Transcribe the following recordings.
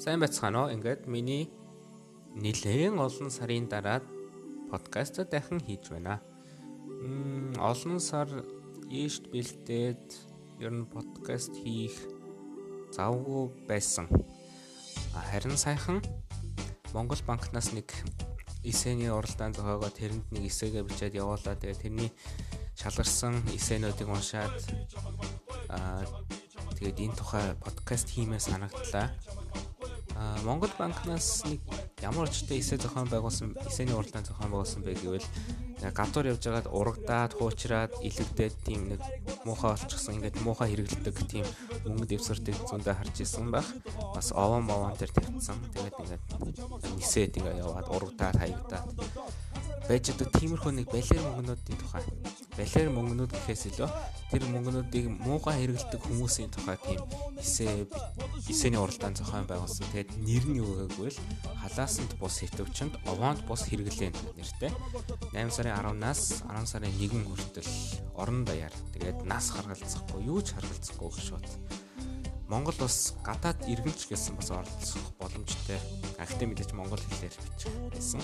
Сайн байцгаана уу? Ингээд миний нэлээд олон сарын дараа подкаст дахин хийж байна. Мм олон сар ийшт бэлдээд ер нь подкаст хийх завгүй байсан. Харин сайхан Монгол банкнаас нэг эсэний уралдаан зохиогоо тэрэнд нэг эсэгээ бичээд явуулаа. Тэгээ тэрний шалгарсан эсэнүүдийг уншаад аа тэгээд энэ тухай подкаст хиймээ санагдлаа. Монгол банкнаас нэг ямар очтой эсэ зохион байгуулсан эсэний уралдаан зохион байгуулсан бэ гэвэл гадуур явж байгаад урагдаад хуучраад илэгдээд тийм нэг муухай болчихсон ингээд муухай хэрэгэлдэг тийм мөнгө дэвсгэртийг зөндөө харж исэн байх. Бас овон мовон дээр тавьсан. Тэгээд ингээд нисээд ингээд яваад урагдаад хаягдаад байж байгаа тиймэрхүү нэг балер мөнгнүүдийн тухай. Балер мөнгнүүд гэхээс илүү тэр мөнгнүүдийг муухай хэрэгэлдэг хүмүүсийн тухай тийм эсэ эсэний уралдаан зохион байгуулсан. Тэгээд нэр нь юу гэвэл халаасанд бус хэтвчэнд овоонд бус хэрэглэн нэртэй. 8 сарын 10-наас 10 сарын 1 хүртэл орон даяар тэгээд нас харгалзахгүй юу ч харгалзахгүй бод. Монгол бас гадаад иргэнч гэсэн бас оролцох боломжтой. Гэхдээ мэдээж монгол хэлээр бичих байсан.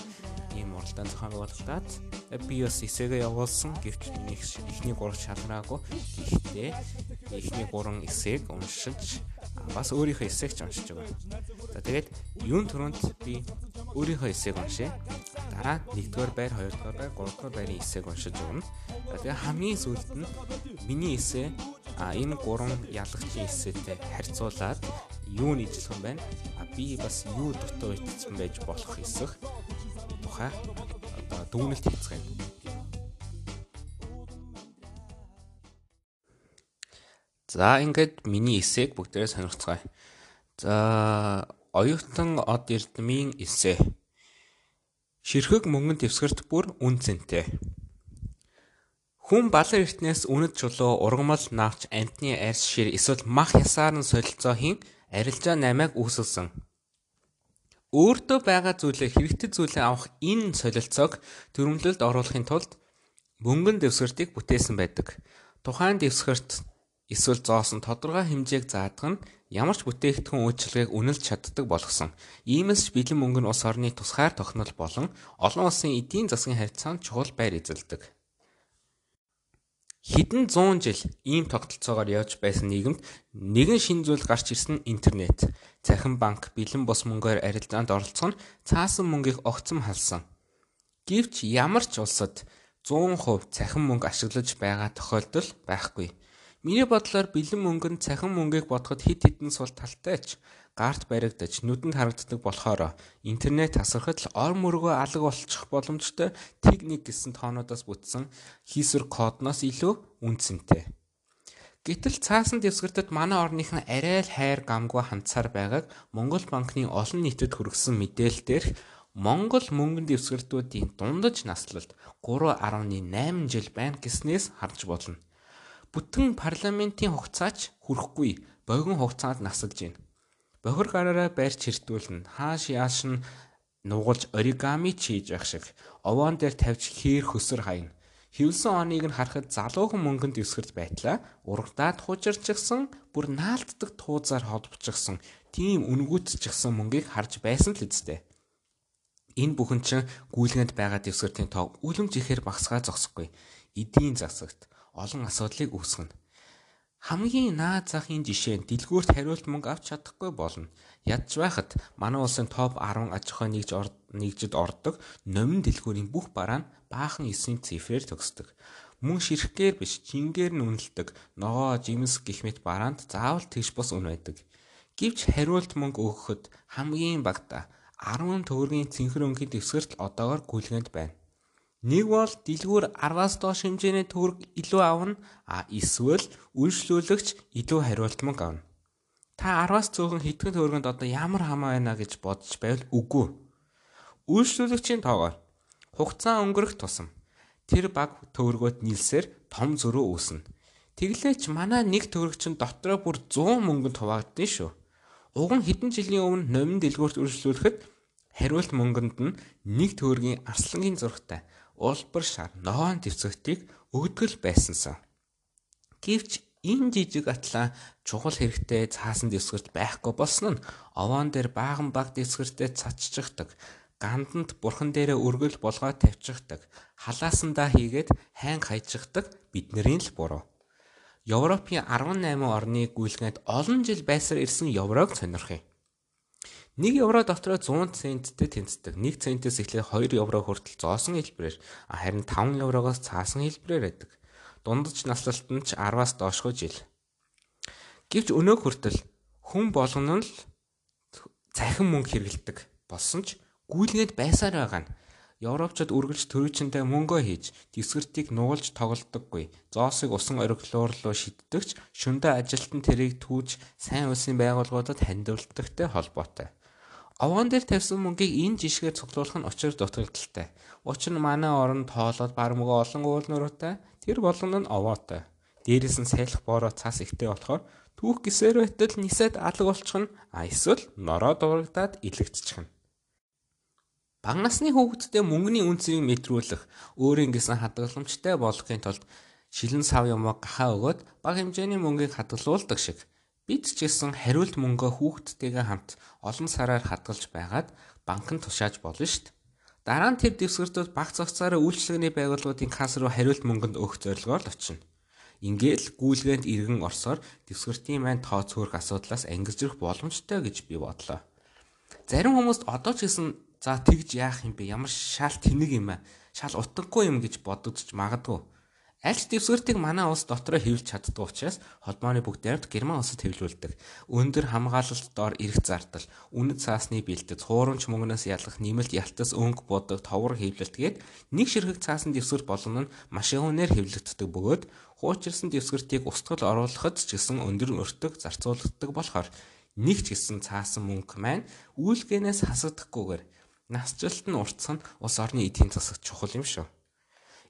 Ийм уралдаан зохион байгуулагдаад би бас эсээгээ явуулсан. Гэвч миний эхний гурав шалраагүй. Гэхдээ эхний гурван эсээг уншиж бас өөрийнхөө эсээг ч уншиж байгаа. За тэгээд юун төрөнд би өөрийнхөө эсээг уншээ. Дараа нэгдүгээр байр, хоёрдугаар байр, гуравдугаар байрын эсээг уншиж өгнө. За тэгээд хамгийн сүүлд нь миний эсээ а энэ гурван ялагчийн эсээтэй харьцуулаад юу нийтлэх юм байна? А би бас юу дутуу итцэн байж болох эсэх тухай одоо дүгнэлт хийцгээе. За ингээд миний эсээг бүгдээрээ сонирхцгаая. За оюутан од эрдмийн эсэ. Ширхэг мөнгөн дэвсгэрт бүр үн цэнтэй. Хүн балар эртнээс үнэт чулуу, ургамал, навч, амтны арьс шир эсвэл мах ясаар нь солилцоо хийн арилжаа намайг үүсгэсэн. Өөртөө байгаа зүйлээ хэрэгтэй зүйлээ авах энэ солилцоог төрөмлөлд оруулахын тулд мөнгөн дэвсгэртийг бүтээсэн байдаг. Тухайн дэвсгэрт эсвэл зоосон тодорхой хэмжээг заадаг нь ямар ч бүтээгдэхүүн үйлчилгээг үнэлж чаддаг болгосон. Иймээс бэлэн мөнгө нь улс орны тусгаар тохинол болон олон улсын эдийн засгийн харьцаанд чухал байр эзэлдэг. Хэдэн зуун жил ийм тогтолцоогоор явж байсан нийгэмд нэгэн шин зүйл гарч ирсэн интернет. Цахим банк бэлэн бус мөнгөөр арилжаанд оролцох нь цаасан мөнгийг огцом халсан. Гэвч ямар ч улсад 100% цахим мөнгө ашиглаж байгаа тохиолдол байхгүй. Миний бодлоор бэлэн мөнгө нь цахим мөнгийг бодоход хид хідэн сул талтай ч гарт баригдаж нүдэнд харагддаг болохоор интернет тасархад л ор мөргөө алга болчих боломжтой техник гэсэн тоонуудаас бүтсэн хийсвэр кодноос илүү үнцэнтэй. Гэтэл цаасан дэвсгэртэд манай орныхан арай л хайр гамгүй хандсаар байгааг Монгол банкны олон нийтэд хүргэсэн мэдээлэлээр Монгол мөнгөн дэвсгэртүүдийн дундаж наслалт 3.8 жил байна гэснээс харж болно. Бүтэн парламентын хугацаач хүрэхгүй богино хугацаанд насалж байна. Бохир гараараа барьж хэртүүлнэ. Хааш яаш нь нугалж оригами хийж байх шиг овоон дээр тавьж хээр хөсөр хайна. Хевсэн оныг нь харахад залуухан мөнгөнд дэвсгэрт байтлаа урагдаад хужирчихсан бүр наалтдаг туузаар холбочихсон тийм үнгүтчихсэн мөнгийг харж байсан л үсттэй. Энэ бүхэн чинь гүйлгэнд байгаа дэвсгэртийн тоо үлэмж ихээр багсгаа зогсохгүй. Эдийн засагт олон асуудлыг үүсгэнэ. Хамгийн наад захын жишээ нь дэлгүүрт хариулт мөнгө авч чадахгүй болно. Ядж байхад манай улсын топ 10 аж ахуй нэгж нэгжид ордог номин дэлгүүрийн бүх бараа нь баахан 9 цифрээр төгсдөг. Мөн ширхгээр биш, жингээр нь үнэлдэг ногоо, жимс гэх мэт бараанд заавал тэгш бус үн байдаг. Гэвч хариулт мөнгө өгөхөд хамгийн багта 10 төгрөгийн цэнхэр өнгийн дэвсгэрт одоогор гүйлгэнд байна. Нэг бол дэлгүүр 10-аас доош хэмжээний төгрөг илүү авна, а эсвэл үйлчлүүлэгч илүү хариултмаг авна. Та 10-аас цөөхөн хэдхэн төгрөгөнд одоо ямар хамаа байна гэж бодож байвал үгүй. Үйлчлүүлэгчийн тоогоор хугацаа өнгөрөх тусам тэр баг төгрөгөд нийлсээр том зөрүү үүснэ. Тэглээч манай нэг төгрөг чинь дотроо бүр 100 мөнгөнд хуваагдсан шүү. Уг нь хэдэн жилийн өмнө номин дэлгүүрт үйлчлүүлэхэд хариулт мөнгөнд нь нэг төгрөгийн арслангийн зурагтай улбар шар ногоон дэвцэгтийг өгдөг байсансан. Гэвч Энэ жижиг атлаа чухал хэрэгтэй цаасан дэвсгэрт байхгүй болсон нь овоон дээр баахан баг дэвсгэртээ цацчихдаг. Ганданд бурхан дээрээ өргөл болгоо тавьчихдаг. Халаасандаа хийгээд хайн хайчихдаг бидний л буруу. Европын 18 орны гүйлгээнд олон жил байсаар ирсэн еврог сонирхъя. 1 евро дотроо 100 центтэй тэнцдэг. 1 центээс эхлээд 2 евро хүртэл зоосон хэлбэрээр харин 5 еврогоос цаасан хэлбэрээр байдаг. Дундаж наслалт нь ч 10-аас доошгүй жил. Гэвч өнөө хүртэл хүн болгоно л цахим мөнгө хэрэгэлдэг болсон ч гүйлгээд байсаар байгаа нь Европчууд үргэлж төрүүчэндээ мөнгөө хийж дэвсгэртийг нуулж тоглодоггүй. Зоосыг усан ориглоор руу шиддэгч шөндөө ажилтан тэрийг түүж сайн улсын байгууллагуудад хандивалдагтай холбоотой. Овоон дээр тавьсан мөнгийг энэ жишгээр цуглуулах нь учир дутагдaltaй. Учир нь манай орон тоолоод бар мөгөө олон уулнууруутай тэр болгоно нь овоотой. Дээрээс нь сайлах бороо цаас ихтэй болохоор түүх гисээр байтал нисээд алга болчих нь а эсвэл нороо дурагдаад илэгдчих нь. Бага насны хүүхэдтэй мөнгөний үнцийг мэдрүүлэх, өөрийн гэсэн хадгаламжтай болгохын тулд шилэн сав юмаа гахаа өгөөд бага хэмжээний мөнгийг хадгалуулдаг шиг бид ч гэсэн хариулт мөнгөө хүүхэдтэйгээ хамт олон сараар хадгалж байгаад банкнд тушааж болно дээ. Дараа нь тэр дэвсгэртүүд баг цагцаараа үйлчлэгний байгууллагуудын касс руу хариулт мөнгөнд өгөх зорилгоор л очино. Ингээл гүйлгээнд иргэн орсоор дэвсгэртийн маань тоо цөөрх асуудлаас ангижрах боломжтой гэж би бодлоо. Зарим хүмүүст одоо ч гэсэн За тэгж яах юм бэ? Ямар шал тэнэг юм аа. Шал утгагүй юм гэж бодогдож магадгүй. Аль ч дэвсгэртийг манай улс дотроо хэвлж чаддаг учраас холбооны бүгд найрамд Герман улсад хэвлүүлдэг. Өндөр хамгаалалт доор эрх зардал, үнэт цаасны бэлтгэц, хуурамч мөнгнөөс ялах нэмэлт ялтас өнгө бодог товгор хэвлэлтгээд нэг ширхэг цаасан дэвсгэр болгоно нь машин үнээр хэвлэгддэг бөгөөд хуучирсан дэвсгэртийг устгал оруулахад ч гэсэн өндөр өртөг зарцуулагддаг болохоор нэг ч гэсэн цаасан мөнгө маань үйлгэнээс хасагдахгүйгээр Насжилт нь уртсан улс орны эдийн засагт чухал юм шүү.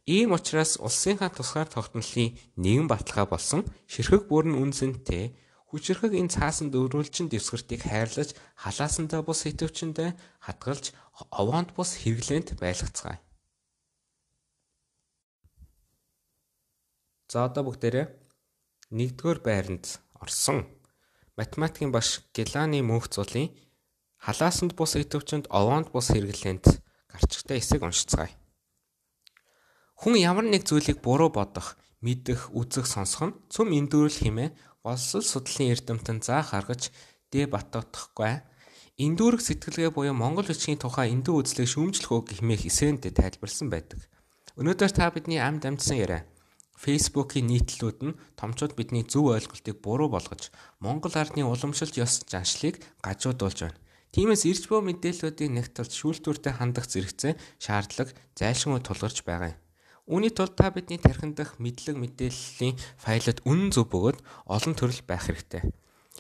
Ийм учраас улсынхаа тусгаар тогтнолын нэгэн баталгаа болсон ширхэг бүрэн үнцэнтэй хүчрхэг энэ цаасан дөрвөлжин дэвсгэртийг хайрлаж халаасандаа бус хитвчэндээ хадгалж овоонд бус хэрэглээнд байлгацгаая. За одоо бүгдээрээ нэгдүгээр байранд орсон математикийн багш Геланы мөнх зулын Халаасанд бус идэвчэнд овоонд бус хэрэглээнд гарчигтай эсэг уншицгаая. Хүн ямар нэг зүйлийг буруу бодох, мэдэх, үзэх, сонсох нь цөм эндүрэл хэмээн болсол судлалын эрдэмтэн заах аргаж дэ батгахгүй. Эндүрэг сэтгэлгээ буюу Монгол бичгийн тухай эндүү үзлэг шүүмжлэх үг хэмээх эсэнд тайлбарлсан байдаг. Өнөөдөр та бидний амд амжсан яриа Facebook-ийн нийтлүүд нь томчууд бидний зөв ойлголтыг буруу болгож Монгол ардны уламжлалт ёс заншлыг гажуудуулж байна. Тиймээс ирж буй мэдээллүүдийн нэгт тулд шүүлтүүртэй хандах зэрэгцээ шаардлага зайлшгүй тулгарч байгаа юм. Үүний тулд та бидний тархин дах мэдлэг мэдээллийн файлд үнэн зөв бөгөөд олон төрөл байх хэрэгтэй.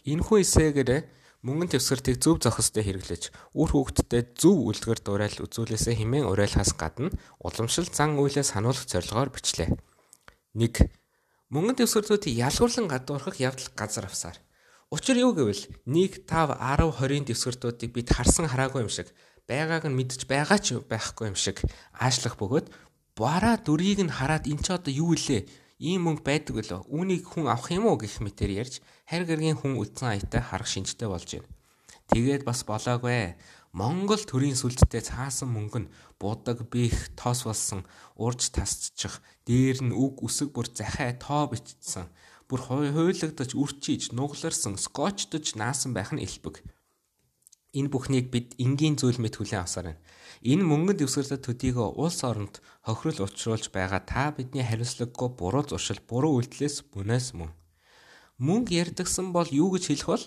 Энэхүү эсэгээр мөнгөн төвсгэртийг зөв зохистой хэрэглэж үр хөвгтдөд зөв үлгэр дуурайл үзүүлээсээ хэмээн уриалхаас гадна уламжлалт зан үйлээ сануулах зорилгоор бичлээ. 1. Мөнгөн төвсгэртүүдийг ялгуурлан гадуурхах явдал газар авсаар Учир юу гэвэл 1 5 10 20-ын дэвсгэртүүдийг бид харсан хараагүй юм шиг байгааг нь мэдж байгаа ч байхгүй юм шиг аашлах бөгөөд бараа дүрийг нь хараад эн ч одоо юу илээ ийм мөнгө байдаг үлээ үүнийг хүн авах юм уу гэх мэтэр ярьж харь гэргийн хүн үдсэн аятай харах шинжтэй болж байна. Тэгээд бас болоогүй. Монгол төрийн сүлдтэй цаасан мөнгө нь будаг бих тоос болсон урж тасчих дээр нь үг үсэг бүр захиа тоо бичсэн бүр хуйлагдаж үрчиж нугларсан скотчдож наасан байх нь элбэг. Энэ бүхнийг бид энгийн зүйл мэд хүлээн авсаар байна. Энэ мөнгөнд дэвсгэрдэг төдийгөө улс оронд хохирол учруулж байгаа та бидний хариуцлагагүй буруу зуршил, буруу үйлдэлээс мөнөөс мөн. Мөнгө ярдгсан бол юу гэж хэлэх бол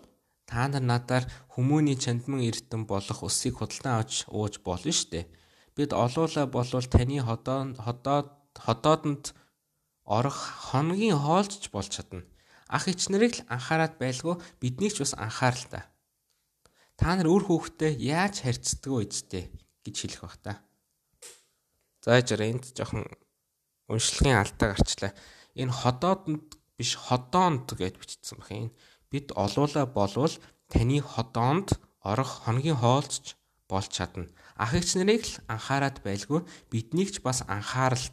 та нар надаар хүмүүний чандман эрдэн болох усыг худалдан авч ууж болно штэ. Бид олуулаа болвол таны ходоод ходоод ходоодонд орох хоногийн хоолж болж чадна. Ах ич нарыг л анхаарат байлгүй биднийг ч бас анхаарал та. Та нар өөр хүүхдээ яаж харьцдаг вэ эцтэй гэж хэлэх бах та. За яжаар энд жоохон уншлагын алдаа гарчлаа. Энэ ходоонд биш ходоонд гэж бичсэн бах юм. Бид олуула болвол таны ходоонд орох хоногийн хоолцож болж чадна. Ах ич нарыг л анхаарат байлгүй биднийг ч бас анхаарал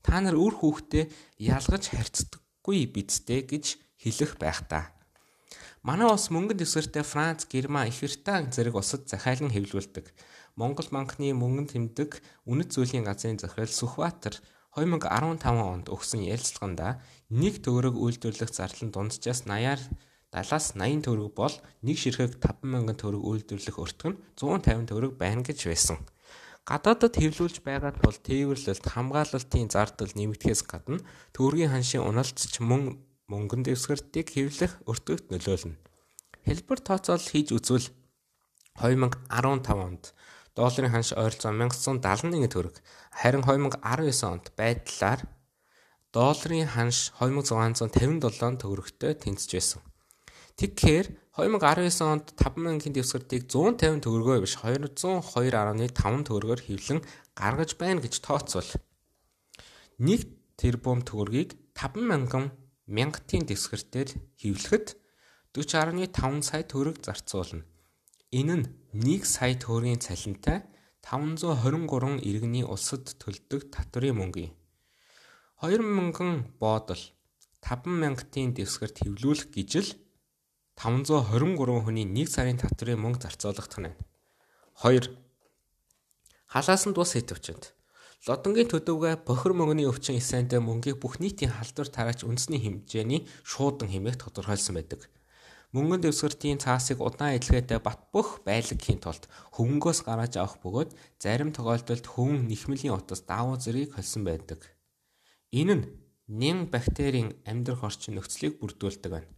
та нар өөр хүүхдээ ялгаж харьцдаггүй бидтэй гэж хэлэх байх та. Манай улс мөнгөнд дэвсгэртэй Франц, Герман, Их Британи зэрэг улсад захиалан хэвлүүлдэг. Монгол банкны мөнгөнд тэмдэг үнэт зүйлийн газрын захирал Сүхбаатар 2015 онд өгсөн ярилцлаганда нэг төгрөг үйлдвэрлэх зардал нь дунджаас 80-аар 70-аас 80 төгрөг бол нэг ширхэг 50000 төгрөг үйлдвэрлэх өртөг нь 150 төгрөг байна гэж байсан. Гадаадад хэвлүүлж байгаа тул тээвэрлэлт хамгаалалтын зардал нэмэгдэхээс гадна төгрөгийн ханшийн уналцч мөн мөнгөн дэвсгэртийг хэвлэх өртөгт нөлөөлнө. Хэлбэр тооцоолол хийж үзвэл 2015 онд долларын ханш ойролцоо 1171 төгрөг харин 2019 онд байдлаар долларын ханш 2657 төгрөгтэй тэнцэж байсан. Тэгэхээр 2019 онд 5000-ийн дэвсгэртийг 150 төгрөгөөр биш 202.5 төгрөгөөр хэвлэн гаргаж байна гэж тооцвол 1 тэрбум төгрөгийг 50000 мянгатын дэвсгэртээр хэвлэхэд 40.5 сая төгрөг зарцуулна. Энэ нь 1 сая төгрөгийн цалинтай 523 иргэний улсад төлдөг татврын мөнгө юм. 2000 боодол 5 мянгатын дэвсгэрт хэвлүүлэх гэж л 523 хүний 1 сарын татврын мөнгө зарцуулагдах нь. 2. Халаасан тус хэтвчэнд Лодонгийн төдөвгөө бохир мөнгөний өвчин эсэнтэй мөнгийг бүх нийтийн халдвар тараач үндэсний хэмжээний шуудан хэмээх тодорхойлсон байдаг. Мөнгөн дэвсгэртийн цаасыг удаан эдлгээтэй бат бөх байлгхийн тулд хөвөнгөөс гаргаж авах бөгөөд зарим тохиолдолд хөвөн нэхмэлийн утас давуу зэргийг холсон байдаг. Энэ нь нэн бактерийн амьдрах орчин нөхцөлийг бүрдүүлдэг байна.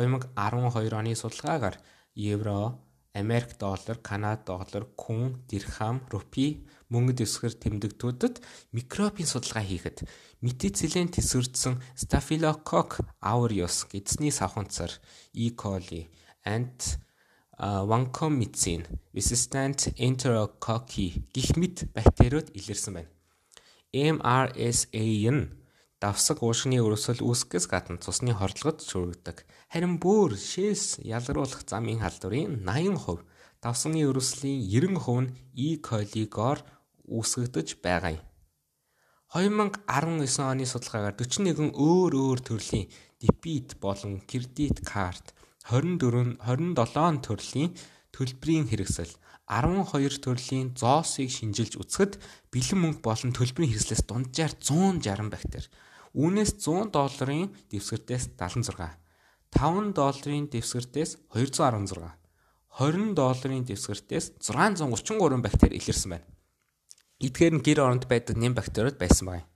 2012 оны судалгаагаар евро, Америк доллар, Канада доллар, күн, дирхам, рупи мөнгөд өсгөр тэмдэгтүүдэд микробын судалгаа хийхэд метицилен тэсвэрдсэн Staphylococcus aureus гэдсний савханцар E. coli, Ant vancomycin, resistant enterococci гэх мэт бактериуд илэрсэн байна. MRSA нь давсаг уушгины өрөсөл үүсгэхээс гадна цусны хордлогод шүүргдэг. Харин бүр шээс ялгаруулах замын халдварын 80%, давсганы өрөслийн 90% нь E. coli-гоор үүсгэгдэж байгаа юм. 2019 оны судалгаагаар 41 өөр өөр төрлийн дебит болон кредит карт 24 27 төрлийн төлбөрийн хэрэгсэл 12 төрлийн зоосыг шинжилж үзэхэд бэлэн мөнгө болон төлбөрийн хэрэгслээс дунджаар 160 бактери. Үүнээс 100 долларын дэвсгэртээс 76 5 долларын дэвсгэртээс 216, 20 долларын дэвсгэртээс 633 бактери илэрсэн байна. Эдгээр нь гэр оронд байдаг нэм бактериуд байсан байна.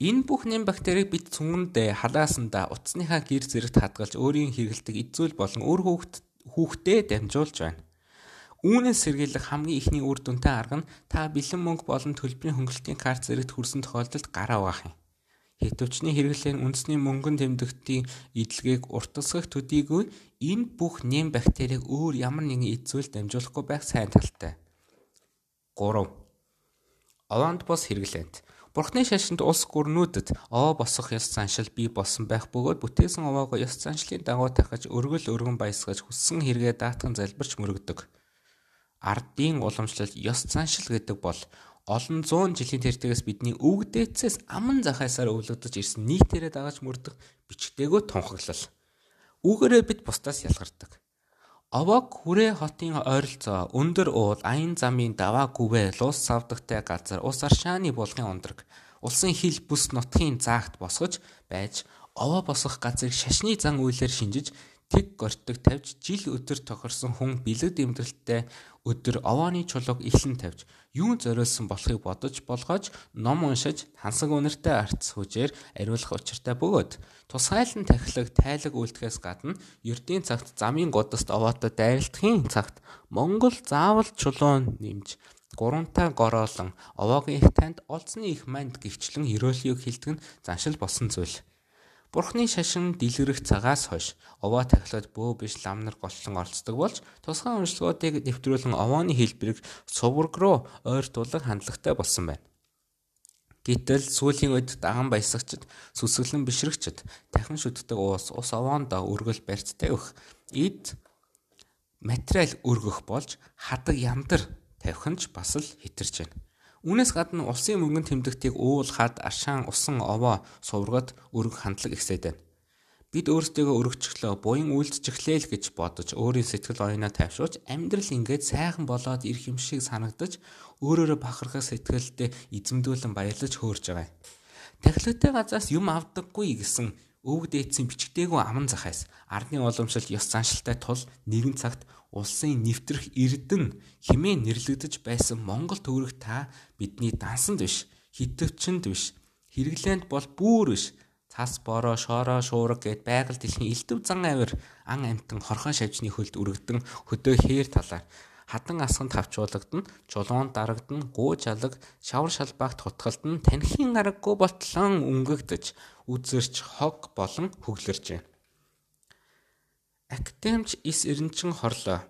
Энэ бүх нэм бактерийг бид цүнгэндээ халаасандаа утасныхаа гэр зэрэгт хадгалж өөрийн хэрэгэлдэг эд зүйл болон өөр хүүхд хүүхдэд дамжуулж байна. Үүнээс сэргийлэх хамгийн ихний үр дүнтэй арга нь та бэлэн мөнгө болон төлбөрийн хөнгөлөлтийн карт зэрэгт хүрсэн тохиолдолд гараа угаах юм. Хэтвчний хэрэглэн үндэсний мөнгөн тэмдэгтийн идэлгээг уртасгах төдийгүй энэ бүх нэм бактерийг өөр ямар нэгэн эд зүйл дамжуулахгүй байх сайн талтай. 3. Овонд бос хэрэглэнт. Бурхны шашинд улс гүрнүүдэд овоо босох ёс заншил бий болсон байх бөгөөд бүтээсэн овоогоо ёс заншлын дагуу тахаж өргөл өргөн баясгаж хүссэн хэрэгээ даатхан залбирч мөрөгдөг. Ардын уламжлалт ёс заншил гэдэг бол олон зуун жилийн тэртгээс бидний өвөг дээдсээс аман захаасаар өвлөгдөж ирсэн нийтээрээ дагаж мөрдөх бичгтээгөө тунхаглал. Үүгээрээ бид бусдаас ялгардаг. Овог хүрээ хотын ойролцоо өндөр уул аян замын даваа гүвэ лус савдагтай газар ус аршааны булгын ундраг улсын хил бүс нутгийн заагт босгож байж овоо босгох газрыг шашны зан үйлээр шинжиж тэг гортог тавьж жил өдөр тохирсон хүн бэлэг дэмдрэлттэй өдөр овооны чулууг ихлэн тавьж юун зориулсан болохыг бодож болгож ном уншиж хансаг үнэртэй арц хүжээр ариулах учиртай бөгөөд тусгайлан тахилаг тайлаг үйлдэхээс гадна ердийн цагт замын годост овоотой дайралтын цагт Монгол заавал чулуун нэмж гурамтаа гороолон овоогийн их танд олцны их манд гихчлэн ерөөлийг хилдэг нь заншил болсон зүйл. Бурхны шашин дэлгэрэх цагаас хойш овоо тахилгад бөө биш лам нар голлон оролцдог болж тусгай уншлагуудыг нэвтрүүлэн овооны хэлбэрийг сувраг руу ойртуулах хандлагатай болсон байна. Гэтэл сүүлийн үед даган баясагчд, сүсгэлэн бишрэгчд дахин шүтдэг уус ус овоонд өргөл барьцтай өгөх эд материал өргөх болж хадаг яндар тавих нь ч бас л хитэрч байна. Үүнээс гадна улсын мөнгөн тэмдэгтийг уул хад, аршаан, усан овоо суврагад өргөх хандлага ихсээд байна. бид өөрсдөө өргөжчлөө буян үйлдчихлээ л гэж бодож өөрийн сэтгэл оюунаа тайвшруулж амьдрал ингээд сайхан болоод ирэх юм шиг санагдаж өөрөөрөө бахархах сэтгэлдээ эзэмдүүлэн баярлаж хөөрж байгаа. Тахилгатай газраас юм авдаггүй гэсэн өвөг дээдсийн бичгтэйгөө аман захаас ардны уламжлалт ёс заншилтай тул нэгэн цагт улсын нэвтрэх эрдэн химээ нэрлэгдэж байсан Монгол төвөрөх та бидний дансанд биш хитвчэнд биш хэрэглээнд бол бүр биш цас бороо шороо шуурга гэд байгаль дэлхийн элдв зан авир ан амтан хорхон шавжны хөлд өргөдөн хөдөө хээр талаар хадан асганд хавчуулагдана, чулуун дарагдана, гууж алаг, шавар шалбаагт хутгалдана, танхимын аргагүй болтлон өнгөгдөж, үзэрч хог болон хөглөрч. Актемч ис эренчин хорлоо.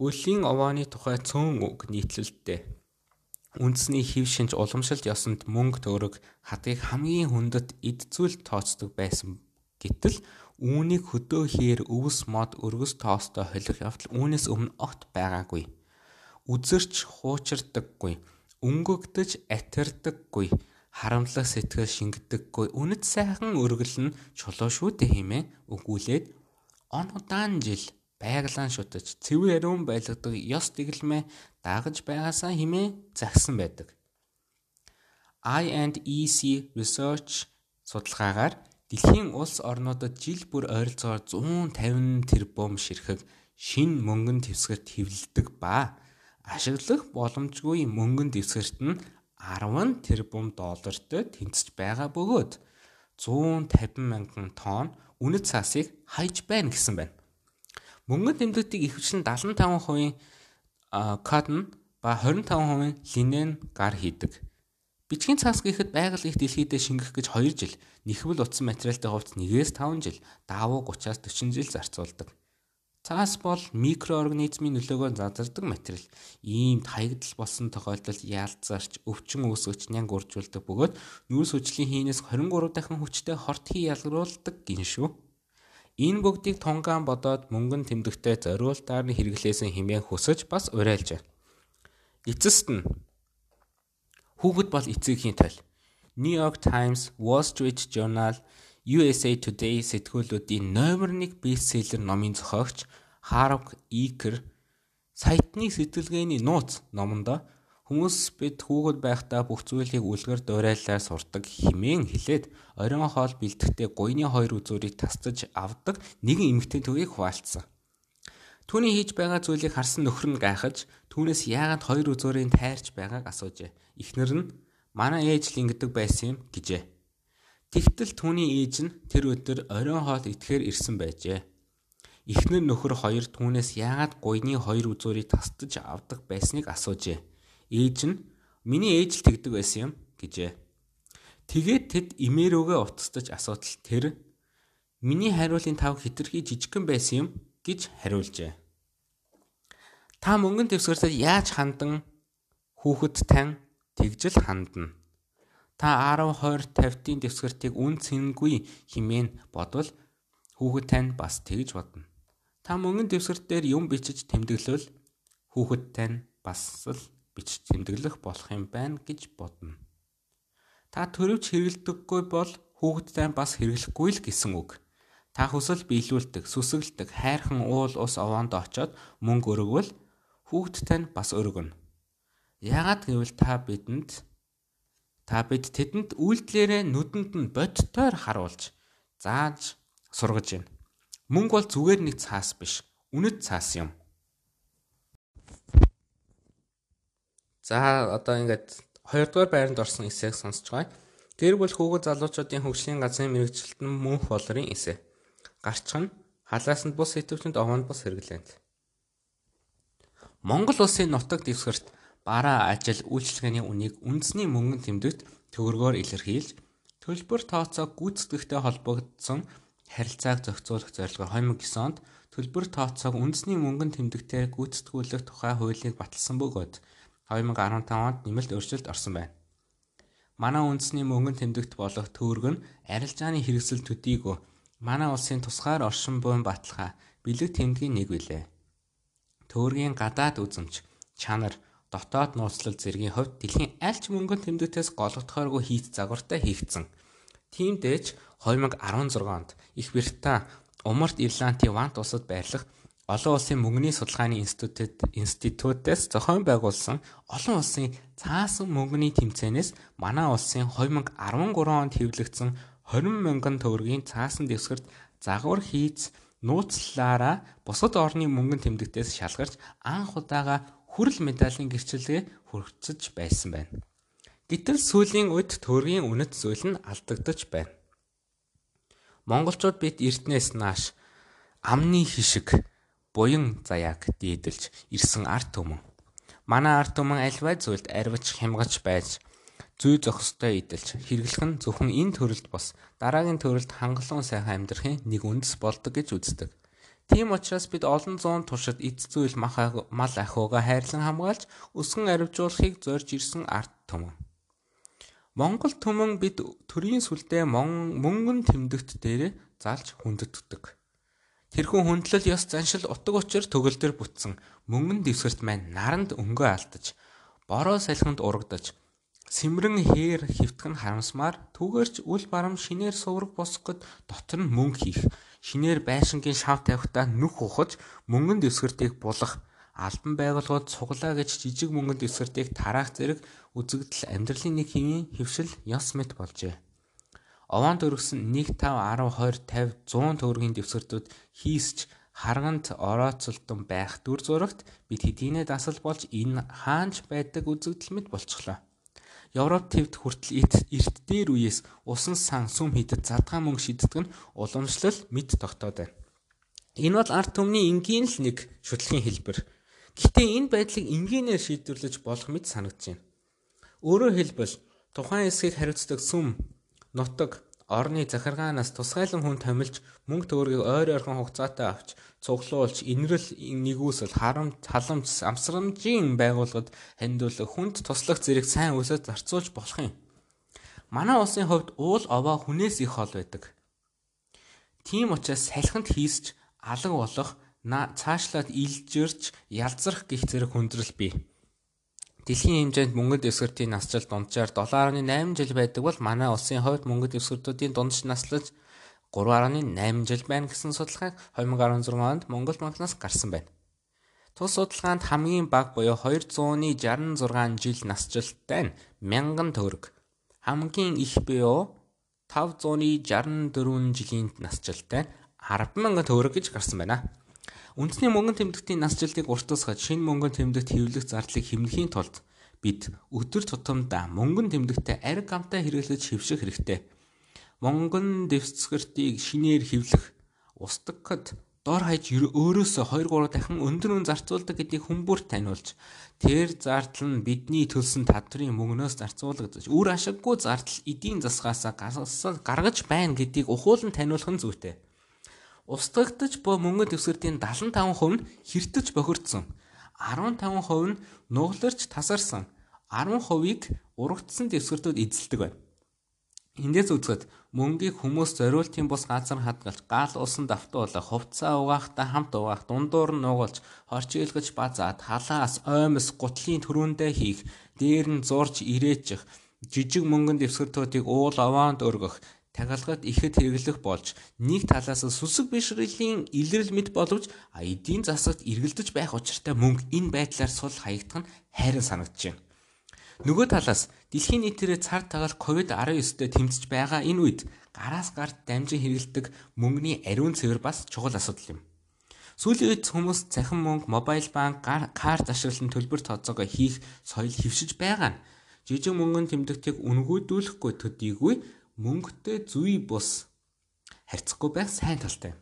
Өлийн овооны тухай цөөн үг нийтлэлтэй. Үндэсний хэв шинж уламжлалт ёсонд мөнгө төгрөг хадгийг хамгийн хүндэт эд зүйл тооцдог байсан. Гэтэл Үүнийг хөдөө хээр өвс мод өргөс тоостой холих явдал үүнээс өмнө огт байгаагүй. Үзэрч хуучирдаггүй, өнгөгдөж атирдаггүй, харамлах сэтгэл шингэдэггүй. Үнэт сайхан өргөл нь чулуу шүү дээ хэмээн өгүүлээд он удаан жил байглаан шүтэж цэвэр ариун байлгадаг ёс дэглэмээ дагаж байгаасаа хэмээн загсан байдаг. I&EC Research судалгаагаар Дэлхийн улс орнуудад жил бүр ойролцоогоор 150 тэрбум ширхэг шин мөнгөн дэвсгэрт хэвлэлдэг ба ашиглах боломжгүй мөнгөн дэвсгэрт нь 10 тэрбум доллартай тэнцэж байгаа бөгөөд 150 мянган тонн үнэт цаасыг хайж байна гэсэн байна. Мөнгөн тэмдэгтийг ихэвчлэн 75% cotton ба 25% линен гар хийдэг. Бичгийн цаас гэхэд байгаль их дэлхийдээ шингэх гэж 2 жил, нэхвэл утсан материалтай хувьд 1-ээс 5 жил, даавуу 30-аас 40 жил зарцуулдаг. Цаас бол микроорганизмын нөлөөгөөр зазардаг материал. Ийм хаягдал болсон тохиолдолд яалцарч, өвчин үүсгэж нянг уржуулдаг бөгөөд нүүрс хүчлийн хийнээс 23 дахин хүчтэй хорт хий ялгаруулдаг гин шүү. Энэ бүгдийг тунгаан бодоод мөнгөн тэмдэгтэй зориултаар нь хэрэглээсэн хэмээн хөсөж бас уриалжээ. Эцэст нь Хүүхэд бол эцэгхийн тойл. New York Times, Wall Street Journal, USA Today сэтгүүлүүдийн номер 1 бестселлер номын зохиогч Харок Икер сайтны сэтгэлгээний нууц номондоо хүмүүс бид хүүхэд байхдаа бүх зүйлийг үлгэр дуурайлаар сурдаг химэн хэлээд оройн хоол бэлтгэхдээ гуйны хоёр үзүүрийг тасдаж авдаг нэгэн эмэгтэй төвийг хуваалцсан. Түүний хийж байгаа зүйлийг харсан нөхөр нь гайхаж түүнээс яагаад хоёр үзүүрийн тайрч байгааг асуужээ. Эхнэр нь манай ээж л ингэдэг байсан юм гэжээ. Тэгтэл түүний ээж нь тэр өдөр оройн хоол идэхээр ирсэн байжээ. Эхнэр нөхөр хоёр түүнээс яагаад гуйны хоёр үзүүрийг тасдаж авдаг байсныг асуужээ. Ээж нь миний ээж л тэгдэг байсан юм гэжээ. Тэгээд тэд имээрөөгөө утасдаж асуудал тэр миний хариулын тав хитрхи жижигхэн байсан юм гэж хариулжээ. Та мөнгөн дэвсгэртээ яаж хандан хүүхэд тань тэгжэл хандна. Та 10 20 50-ийн дэвсгэртийг үн цэнгүй химэн бодвол хүүхэд тань бас тэгж бодно. Та мөнгөн дэвсгэрт дээр юм бичиж тэмдэглэвэл хүүхэд тань бас л бичиж тэмдэглэх болох юм байна гэж бодно. Та төрөвч хэрэгэлдэггүй бол хүүхэд тань бас хэрэглэхгүй л гэсэн үг. Та хүсэл биелүүлдэг, сүсгэлдэг, хайрхан уул ус овоонд очоод мөнгө өргөвөл Хүүхэд тань бас өргөнө. Яагаад гэвэл та бидэнд та бид тэдэнд үйлдэлээрээ нүдэнд нь бодтойр харуулж зааж сургаж байна. Мөнгө бол зүгээр нэг цаас биш. Үнэт цаас юм. За одоо ингээд хоёрдугаар байранд орсон эсээг сонсож байгаа. Тэр бол хүүхэд залуучуудын хөгжлийн газрын мэрэгчлэлтэн мөнх болрын эсэ. Гарчхан халаасанд бус сэтвчэнд овоонд бус хэрэглээнд. Монгол улсын нутаг дэвсгэрт бараа ажил үйлчилгээний үнийг үндэсний мөнгөн тэмдэгт төгрөгөөр илэрхийлж төлбөр тооцоо гүйцэтгэхтэй холбогдсон харилцааг зохицуулах зорилгоор 2009 онд төлбөр тооцоог үндэсний мөнгөн тэмдэгтээр гүйцэтгүүлэх тухай хуулийг баталсан бөгөөд 2015 онд нэмэлт өөрчлөлт орсон байна. Манай үндэсний мөнгөн тэмдэгт болох төгрөг нь арилжааны хэрэгсэл төдийгүй манай улсын тусгаар оршин буйн баталгаа бэлэг тэмдгийн нэг билээ. Төөргийн гадаад үзэмж, чанар, дотоод нууцлал зэргийн хувьд дэлхийн аль ч мөнгөн тэмдэгтээс голгодохооргүй хийц загвартай хийгдсэн. Тиймдээч 2016 онд Их Британи Умард Ирландын Вант улсад байрлах олон улсын мөнгөний судалгааны институтээс зохион байгуулсан олон улсын цаасан мөнгөний тэмцээнээс манай улсын 2013 онд хэвлэгдсэн 20 мянган төгрөгийн цаасан дэвсгэрт загвар хийц нууцлаараа бусад орны мөнгөн тэмдэгтээс шалгарч анх удаага хүрэл медалийн гэрчлэгээ хүргэцэж байсан байна. Гэтэл сүүлийн үед төгрөгийн үнэт зүйл нь алдагдаж байна. Монголчууд бид эртнээс нааш амны хишиг буян заяаг дээдэлж ирсэн арт түмэн. Манай арт түмэн альваа зүйлд арвиж хямгаж байж зүй зохистой идэлж хэрэглэх нь зөвхөн энэ төрөлд бос дараагийн төрөлд хангалуун сайхан амьдрахын нэг үндэс болдог гэж үздэг. Тийм учраас бид олон зуун туршид эц зүйл мал ахуйгаа хайрлан хамгаалж өсгөн аривжуулахыг зорж ирсэн арт түмэн. Монгол түмэн бид төрийн сүлдээ мөнгөн тэмдэгт дээр залж хүндэтгдэг. Тэрхүү хүндлэл ёс заншил утга учир төгөлдөр бүтсэн. Мөнгөн дэвсгэрт маань наранд өнгөө алдаж бороо салхинд урагдаж сэмрэн хээр хөвтгөн харамсмаар түүгээрч үл барам шинээр сувраг босгоход дотор нь мөнгө хийх. Шинээр байшингийн шав тавихтаа нүх ухаж мөнгөн дэвсгэртийг булах албан байгууллагууд цуглаа гэж жижиг мөнгөнд эсвэртийг тараах зэрэг үзэгдэл амьдралын нэг хэвийн хөвшил ёс мэт болжээ. Овоон төргсөн 1 5 10 20 50 100 төгрөгийн дэвсгэртүүд хийсч харгант орооцолтон байх дүр зурагт бид хэдийнэ дасал болж энэ хаанч байдаг үзэгдэл мэт болчихлоо. Европ твд хүртэл эрт дээр үеэс усан сан сүм хідэд задгаан мөнгө шиддэг нь уламжлал мэд тогтоод байна. Энэ бол арт түмний энгийн л нэг шүтлгийн хэлбэр. Гэхдээ энэ байдлыг энгийнээр шийдвэрлэж болох мэт санагдаж байна. Өөрөөр хэлбэл тухайн хэсгийг хариуцдаг сүм, нутаг, орны захиргаанаас тусгайлан хүн томилж мөнгө төгрөгийг ойр ойрхон хугацаатай авч цуглуулж инрэл нэгүсэл харамт халамж амсрамжийн байгууллагад хандуулах хүнд туслах зэрэг сайн үсэд зарцуулж болох юм. Манай улсын хувьд уул овоо хүнээс их хол байдаг. Тийм учраас салхинд хийсч алаг болох цаашлаад илжирч ялзрах гих зэрэг хүндрэл бий. Дэлхийн хэмжээнд мөнгөд эсвэртийн насжилт дунджаар 7.8 жил байдаг бол манай улсын хувьд мөнгөд эсвэртүүдийн дундч наслаж 3.8 жил байна гэсэн судалгааг 2016 онд Монгол банкнаас гарсан байна. Тус судалгаанд хамгийн бага буюу 266 жил насжилттай нь 1000 төгрөг, хамгийн их буюу 564 жилийн насжилттай нь 100000 төгрөг гэж гарсан байна. Үндэсний мөнгөн тэмдэгтийн нас жилтийг урт тусгаж шинэ мөнгөн тэмдэгт хэвлэх зардлыг хэмнэхийн тулд бид өдөр тутамдаа мөнгөн тэмдэгтээ ариг гамтай хэрэглэж хэвших хэрэгтэй. Мөнгөн дэвсгэртийг шинээр хэвлэх устдагд дор хаяж өөрөөсөө 2 3 дахин өндөр үн зарцуулдаг гэдгийг хүмүүст таниулж тэр зардал нь бидний төлсөн тадрын мөнгнөөс зарцуулагдаж үр ашиггүй зардал эдийн засгаасаа гаргаж байна гэдгийг ухуулан таниулах нь зүйтэй. Устгагдж буй мөнгө дэвсгэртийн 75% нь хэртэж бохирдсон. 15% нь нугларч тасарсан. 10%ийг урагдсан дэвсгэртүүд эзэлдэг байна. Эндээс үзэхэд мөнгийг хүмүүс зориултын бус газар хадгалж гал усан давтуулах, хувцаа угаахтай хамт угаах, дундуур нь нугалж, хорчилгож базаад, халаас, оймос, гутлын төрөндөө хийх, дээр нь зурж ирээчих, жижиг мөнгөн дэвсгэртүүдийг уул овоонд өргөх, тахилгад ихэд хэрэглэх болж нэг талаас сүсэг бишрэлийн илрэл мэд боловч эдийн засагт эргэлдэж байх учиртай мөнгө энэ байдлаар сул хаягдах нь хайрын санагдаж байна. Нөгөө талаас дэлхийн нийтээрээ цар тагаал COVID-19-тэй тэмцэж байгаа энэ үед гараас гарт дамжин хэрэгэлдэг мөнгөний ариун цэвэр бас чухал асуудал юм. Сүүлийн үед хүмүүс цахим мөнгө, мобайл банк, карт ашиглан төлбөр тооцоогоо хийх соёл хөвшиж байгаа нь жижиг мөнгөнд тэмдэгтийг үнгүйдүүлэхгүй төдийгүй мөнгөтэй зүй бус харьцахгүй байх сайн талтай.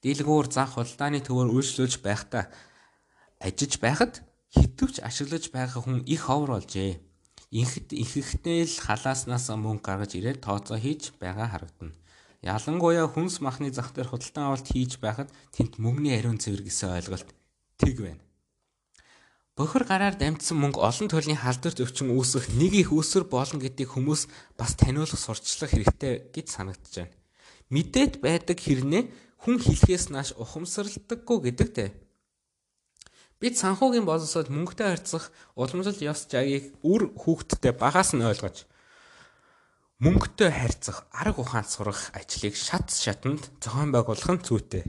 Дийлгүүр зах худалдааны төвөөр үйлчлүүлж байхдаа ажиж байхад хитвч ашиглаж байгаа хүн их ховор болжээ. Инхэд ихэнхдээ л халааснаас мөнгө гаргаж ирээд тооцоо хийж байгаа харагдана. Ялангуяа хүнс махны зах дээр худалдан авалт хийж байхад тэнд мөнгөний ариун цэвэр гэсэн ойлголт тэг байна. Бохор гараар дамжсан мөнгө олон төрлийн халдварт өвчин үүсэх нэг их өсөр болно гэдгийг хүмүүс бас таниулах сурчлах хэрэгтэй гэж санагдаж байна. Мэдээд байдаг хэрнээ хүн хэлхээс нааш ухамсарлагдаггүй гэдэгтэй. Бид санхүүгийн боловсрол мөнгөтэй харьцах уламжлал ёс жагийг үр хүүхдтэй багаас нь ойлгож Мөнгөтэй харьцах, арга ухаанд сурах ажлыг шат шатанд зохион байгуулах нь зүйтэй.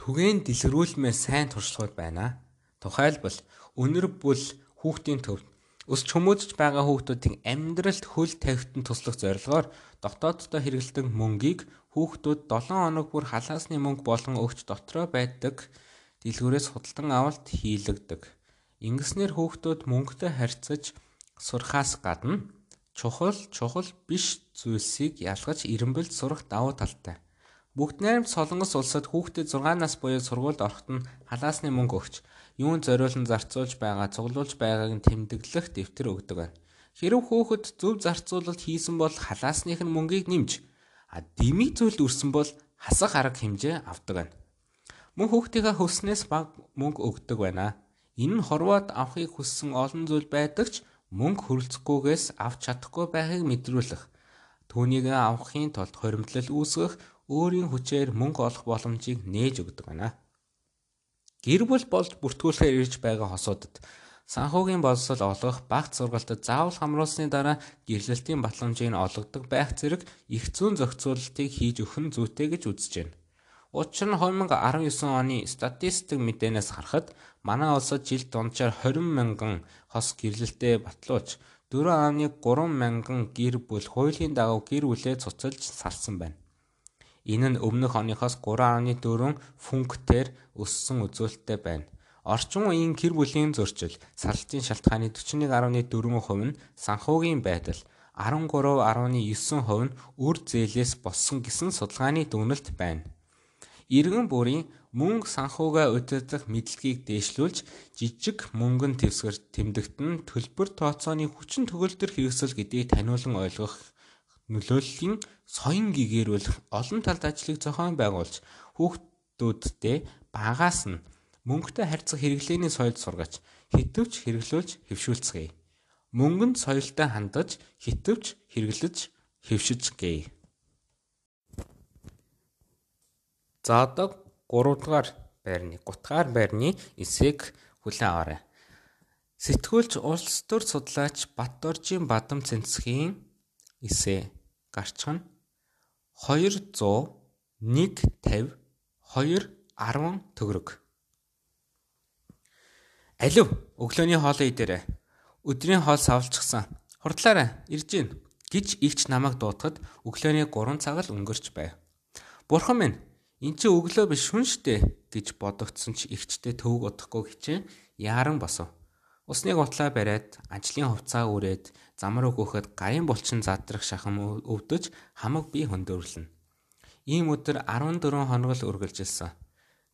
Түгээн дэлгэрүүлмээр сайн туршлагууд байна. Тухайлбал өнөр бүл хүүхдийн төвд өсч хүмүүжж байгаа хүүхдүүдийн амьдралд хөл тавьтан туслах зорилгоор дотооддоо хэрэглэдэг мөнгийг хүүхдүүд 7 хоног бүр халаасны мөнгө болгон өгч дотроо байдаг дэлгүүрээс худалдан авалт хийлэгдэг. Ингэснээр хүүхдүүд мөнгөтэй харьцаж сурахаас гадна чухал чухал биш зүйлсийг ялгаж эренбэлд сурах давуу талтай. Бүгд найрамд Солонгос улсад хүүхдэд 6 нас буюу сургуульд ороход нь халаасны мөнгө өгч юунд зориулан зарцуулж байгаа, цуглуулж байгааг нь тэмдэглэх дэвтэр өгдөг байна. Хэрв хүүхэд зөв зарцуулалт хийсэн бол халаасных нь мөнгийг нэмж, а дэмий зүйл үрсэн бол хасах арга хэмжээ авдаг байна. Мөн хүүхдийнхээ хөснөөс баг мөнгө өгдөг байна. Энэ нь хорвоод авахыг хүссэн олон зүйл байдаг ч мөнгө хөрөлцөхгүйгээс авч чадахгүй байхыг мэдрүүлэх. Түүнийг авахын тулд хоримтлал үүсгэх, өөрийн хүчээр мөнгө олох боломжийг нээж өгдөг байна. Гэр бүл болж бүртгүүлэхээр ирж байгаа хосуудад санхүүгийн боловсрол олгох багц сургалтад заавал хамруулсны дараа гэрлэлтийн батламжийг олгодог байх зэрэг их зүүн зохицуулалтыг хийж өгөх нь зүйтэй гэж үзэж байна. Учир нь 2019 оны статистик мэдээнээс харахад манай улсад жилд дунджаар 20 мянган хос гэрлэлтэд батлууч 4.3 мянган гэр бүл хуулийн дагуу гэр бүлээ цуцалж салсан байна. Энэ нь өмнөх оныхоос 3.4 функтээр өссөн үзүүлэлттэй байна. Орчин үеийн гэр бүлийн зөрчил, сарлтын шалтгааны 41.4% нь санхүүгийн байдал, 13.9% нь үр зээлээс болсон гэсэн судалгааны дүгнэлт байна. Иргэн бүрийн мөнгө санхугаа удирдах мэдлэгийг дээшлүүлж жижиг мөнгөн твсгэр тэмдэгтэн төлбөр тооцооны хүчин төгөлдөр хэрэгсэл гэдгийг таниулан ойлгох нөлөөллийн соён гэгэрүүлэх олон талд ажлыг зохион байгуулж хүүхдүүдтэй багаас нь мөнгөтэй харьцах хэрэглээний соёлд сургаж хитвч хэрэглүүлж хэвшүүлцгээе. Мөнгөнд соёлтой хандаж хитвч хэрэглэж хэвшиж гээе. За одоо 3 дугаар байрны гутгаар байрны эсээг хүлээн аваарай. Сэтгүүлч улс төр судлаач Батдоржийн Бадам Цэнцгийн эсэ гарчхан 200 150 210 төгрөг. Алив өглөөний хоолоо идээрэй. Өдрийн хоол савлчихсан. Хурдлаарай. Ирж гин гэж игч намайг дуутахад өглөөний 3 цаг л өнгөрч байв. Бурхан минь Энд чи өглөө биш шүн штэ гэж бодогдсон ч ихчтэй төвөг удахгүй хичээн яаран босов. Усныг утлаа бариад ажлын хувцаа үрээд замруу гөөхөд гарын булчин задрах шахам өвдөж хамаг би хөндөрлөнө. Ийм өдөр 14 хоног л үргэлжилсэн.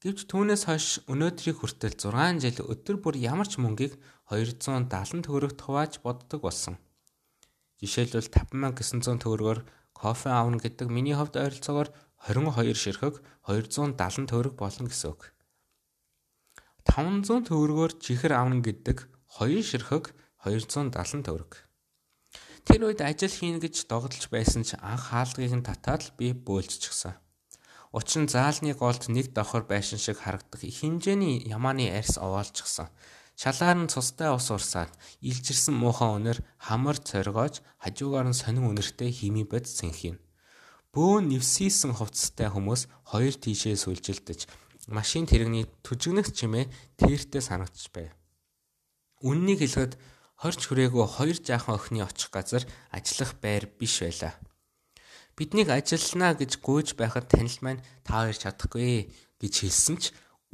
Гэвч түүнээс хойш өнөөдрийг хүртэл 6 жил өдөр бүр ямар ч мөнгийг 270 төгрөгт хувааж боддог болсон. Жишээлбэл 5900 төгрөгөөр кофе аавна гэдэг миний хувьд ойролцоогоор 22 ширхэг 270 төгрөг болно гэсэн үг. 500 төгрөгөөр чихэр авна гэдэг 2 ширхэг 270 төгрөг. Тэр үед ажил хийн гэж догдолж байсан ч анх хаалгыг нь татаад л би бөөлжчихсэн. Учир нь заалны голд нэг давхар байшин шиг харагдах их хэмжээний ямааны арьс овоолчихсан. Шалгаар нь цустай ус урсаад илжирсэн муухан өнөр хамар цоргоож хажуугаар нь сонин өнөртэй хими бод сэнхийн. Бөөн нэвсийсэн хувцастай хүмүүс хоёр тийшээ сүлжилдэж машин тэрэгний түжигнэх чимээ тэртээ санагдчих байв. Үннийг хэлэхэд хорч хүрээгүй хоёр жаахан охины очих газар ажиллах байр биш байлаа. Биднийг ажиллана гэж гуйж байхад танил маань та хоёр чадахгүй гэж хэлсэн ч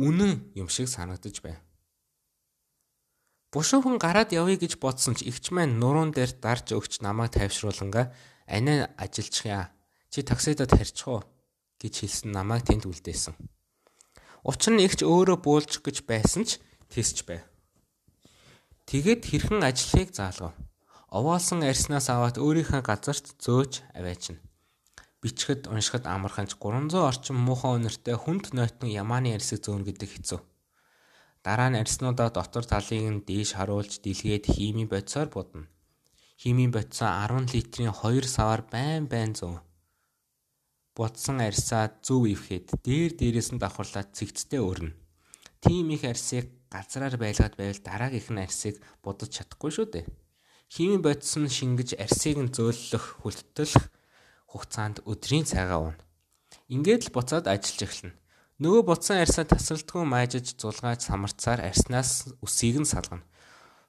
үнэн юм шиг санагдаж байв. Бушуухан гараад явъя гэж бодсон ч игч маань нуруунд дээр дарж өгч намайг тайвшрууланга анаа ажилчих яа Чи таксидад харьчих уу гэж хэлсэн намайг тэнд үлдээсэн. Учир нь ихч өөрөө буулчих гэж байсан ч тэсч байв. Тэгээд хэрхэн ажлыг заалгав. Овоолсон арснаас аваад өөрийнхөө газарт зөөж аваачна. Бичгэд уншихад амарханч 300 орчим муухан өнөртэй хүнд нойтон ямааны арсыг зөөнө гэдэг хэцүү. Дараа нь арснуудаа дотор талыг нь дээш харуулж дэлгээд хими бодисоор будна. Химийн бодисоо 10 литрийн 2 саваар байн байн зөөн Будсан арьсаа зөв ивхэд дээр дээрээс нь давхарлаад цэгцтэй өрнө. Тим их арьсыг газраар байлгаад байвал дараагийнх нь арьсыг будаж чадахгүй шүү дээ. Химийн бодис нь шингэж арсыг нь зөөлөх хүлтэлх хугацаанд өдрийн цагаа уна. Ингээд л буцаад ажиллаж эхэлнэ. Нөгөө буцсан арьсаа тасралтгүй майжиж зулгааж самарцаар арьснаас үсийг нь салгана.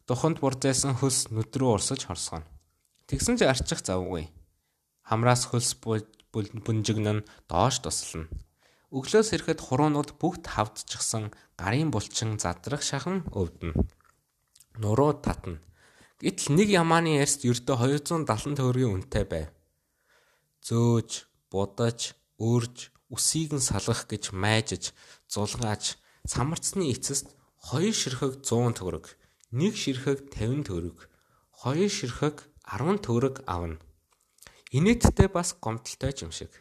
Духанд бурзайсан хөлс нүд рүү урсаж хорсгоно. Тэгсэн ч арчих завгүй. Хамраас хөлс бүнжигнэн доош туслана. Өглөөс ирэхэд хуруунууд бүгд хавдчихсан гарын булчин задрах шахан өвдөн. Нуруу татна. Гэтэл нэг ямааны ярьст ердөө 270 төгрөгийн үнэтэй байв. Зөөж, будаж, өрж, үсийг нь салгах гэж майжиж, зулгааж, самарцны эцэст хоёр ширхэг 100 төгрөг, нэг ширхэг 50 төгрөг, хоёр ширхэг 10 төгрөг авна. Инээдтэй бас гомдолтой юм шиг.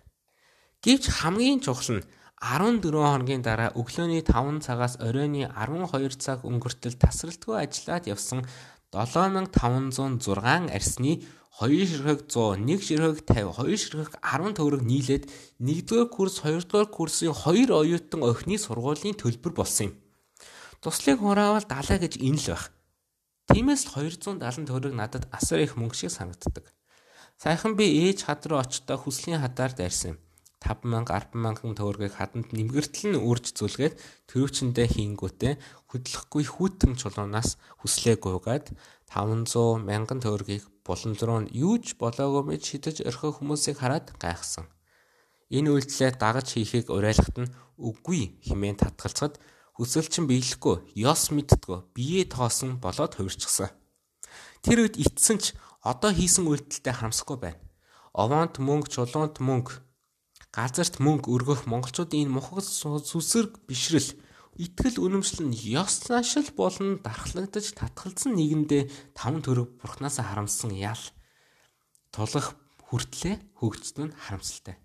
Гэвч хамгийн чухал нь 14 хоногийн дараа өглөөний 5 цагаас оройны 12 цаг өнгөртөл тасралтгүй ажиллаад явсан 7506 арсны 2 ширхэг 100, 1 ширхэг 50, 2 ширхэг 10 төгрөг нийлээд 1-р курс, 2-р курсын 2 оюутан охины сургуулийн төлбөр болсон юм. Туслыг хураавал далаа гэж энэ л байх. Тиймээс л 270 төгрөг надад асар их мөнгө шиг санагддаг. Сайхан би ээж хад руу очтоо хүслийн хадаар дайрсан юм. 5000 100000 төгрөгийг хаданд нэмгэртэл нь үрж зүлгээд төрөвчөндөө хийнгүүтээ хөдлөхгүй хүүтэн чулуунаас хүслээ гуйгаад 500 мянган төгрөгийг буланд руу юуж болоогүй мэд шидэж орхих хүмүүсийг хараад гайхсан. Энэ үйлдэлээ дагаж хийхийг уриалхад нь үгүй хэмээн татгалцахад хүсэлчин биелэхгүй, ёс мэдтгөө, бие тоосон болоод хувирчихсан. Тэр үед итсэн ч одоо хийсэн үйлдэлтэй харамсахгүй байна. Овоонт мөнгө, чулуунт мөнгө газарт мөнгө өргөх монголчуудын энэ мухаг сүсэрг бишрэл итгэл үнэмшил нь ёс заншил болон дархлагдаж татгалзсан нийгэмдээ таван төрөг бурхнаас харамсан ял тулах хүртлээ хөгжсөн нь харамсалтай.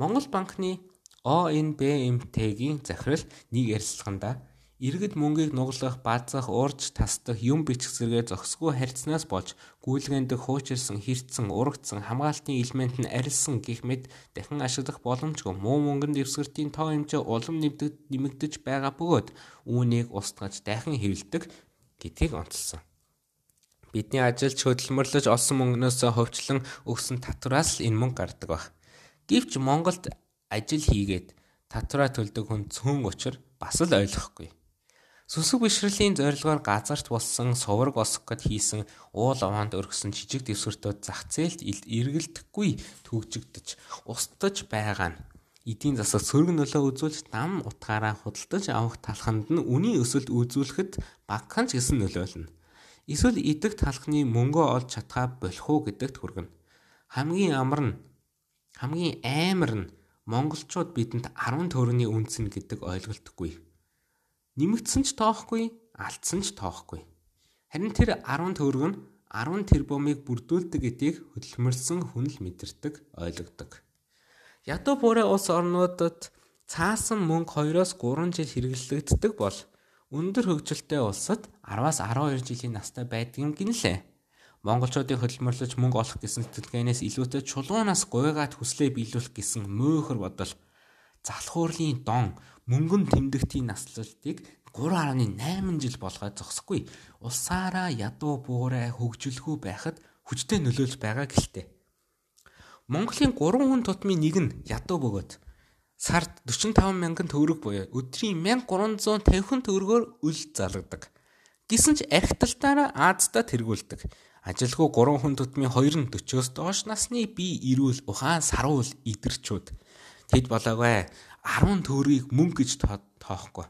Монгол банкны ОНБМТ-гийн захирал нэг ярилцлаганда Иргэд мөнгийг нуглах, базах, уурж тасдах, юм бичих зэрэг зохисгүй харьцнаас болж гүйлгээндээ хуучирсан, хэрцэн, урагдсан, хамгаалтын элемент нь арилсан гэх мэт дахин ашиглах боломжгүй муу мөнгөнд дэвсгэртийн тоо хэмжээ улам нэмэгдэж байгаа бөгөөд үүнийг устгаж дахин хэвлдэг гэдгийг онцлсон. Бидний ажилч хөдөлмөрлөж олсон мөнгнөөс хөвчлэн өгсөн татвараас л энэ мөнгө гардаг баг. Гэвч Монголд ажил хийгээд татвараа төлдөг хүн цөөн учир бас л ойлгохгүй. Сүсэг бишрэлийн зорилгоор газарт болсон сувраг осгоход хийсэн уул овоонд өргөсөн жижиг дэвсгэртүүд зах зээлд эргэлдэхгүй төгжигдэж устдаж байгаа нь эдийн засаг сөрөг нөлөө үзүүлж дам утгаараа худалдаж авах талханд нь үнийн өсөлт үзүүлэхэд багхан ч гэсэн нөлөөлнө. Эсвэл идэх талхны мөнгөө олж чадхаа болох уу гэдэгт хүргэнэ. Хамгийн амар нь хамгийн аймар нь монголчууд бидэнд 10 төгрөгийн үнцэн гэдэг ойлголтгүй. Нэмэгдсэн ч тоохгүй, алдсан ч тоохгүй. Харин тэр 10 төгрөг нь 10 тэрбумыг бүрдүүлдэг гэдгийг хөдөлмөрлсөн хүн л мэдэрдэг, ойлгодог. Ядуу буурай улс орнуудад цаасан мөнгө 2-оос 3 жил хэрэглэгддэг бол өндөр хөгжилтэй улсад 10-аас 12 жилийн настай байдаг юм гинлээ. Монголчуудыг хөдөлмөрлөж мөнгө олох гэсэн сэтгэлгээнээс илүүтэй чулуунаас гуйгаад хүслээ биелүүлэх гэсэн мөөхөр бодол залхуурлийн дон мөнгөн тэмдэгтийн наслалтыг 3.8 жил болгоод зогсохгүй улсаараа ядуу буурай хөгжүүлэхүү байхад хүчтэй нөлөөлж байгаа гэлтэй. Монголын 3 хүн тутмын нэг нь ядуу бөгөөд сард 45 мянган төгрөг буюу өдрийн 1350 төгрөгөөр үл залгадаг. Гэсэн ч архиталтаараа Аазда тэргүүлдэг. Ажилгүй 3 хүн тутмын 2 нь 40-оос доош насны бие ирүүл ухаан саруул идэрчүүд. Тэд болоогүй 10 төгрөгийг мөнгө гэж тоохгүй.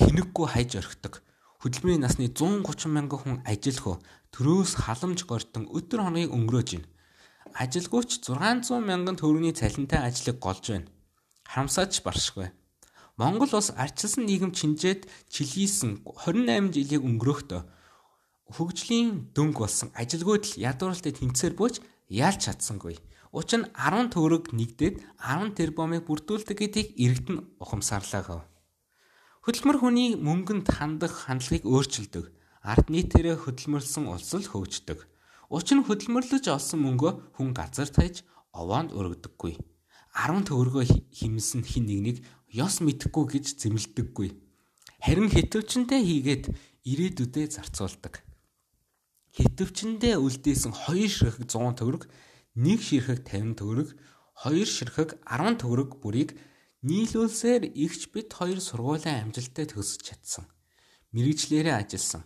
Хинэггүй хайж орхидог. Хөдөлмөрийн насны 130 мянган хүн ажилгүй төрөөс халамж гортон өдөр хоногийг өнгөрөөж байна. Ажилгүйч 600 мянган төгрөгийн цалинтай ажлыг голж байна. Харамсаач баршгүй. Монгол улс арчилсан нийгэм чинжээд чилийсэн 28 жилийг өнгөрөөхдөө хөгжлийн дөнгө болсон ажилгүйд л ядууралтай тэмцээр бууж яалч чадсангүй. Учир нь 10 төгрөг нэгдээд 10 тэрбумыг бүрдүүлдэг гэдгийг иргэд нь ухамсарлаа гав. Хөдөлмөр хүний мөнгөнд хандах хандлагыг өөрчилдөг. Ард нийтээрээ хөдөлмөрлсөн улс л хөгждөг. Учир нь хөдөлмөрлөж олсон мөнгөө хүн газар таяж овоонд өргөдөггүй. 10 төгрөгөө химсэн хин нэгнийг ёс мэдэхгүй гэж зэмлдэггүй. Харин хитвчэнтэй хийгээд ирээдүйдээ зарцуулдаг. хитвчэндээ үлдээсэн 2 ширхэг 100 төгрөг, 1 ширхэг 50 төгрөг, 2 ширхэг 10 төгрөг бүрийг нийлүүлсээр игч бит хоёр сургуулийн амжилттай төгсөж чадсан. Мэргэжлэрээ ажилласан.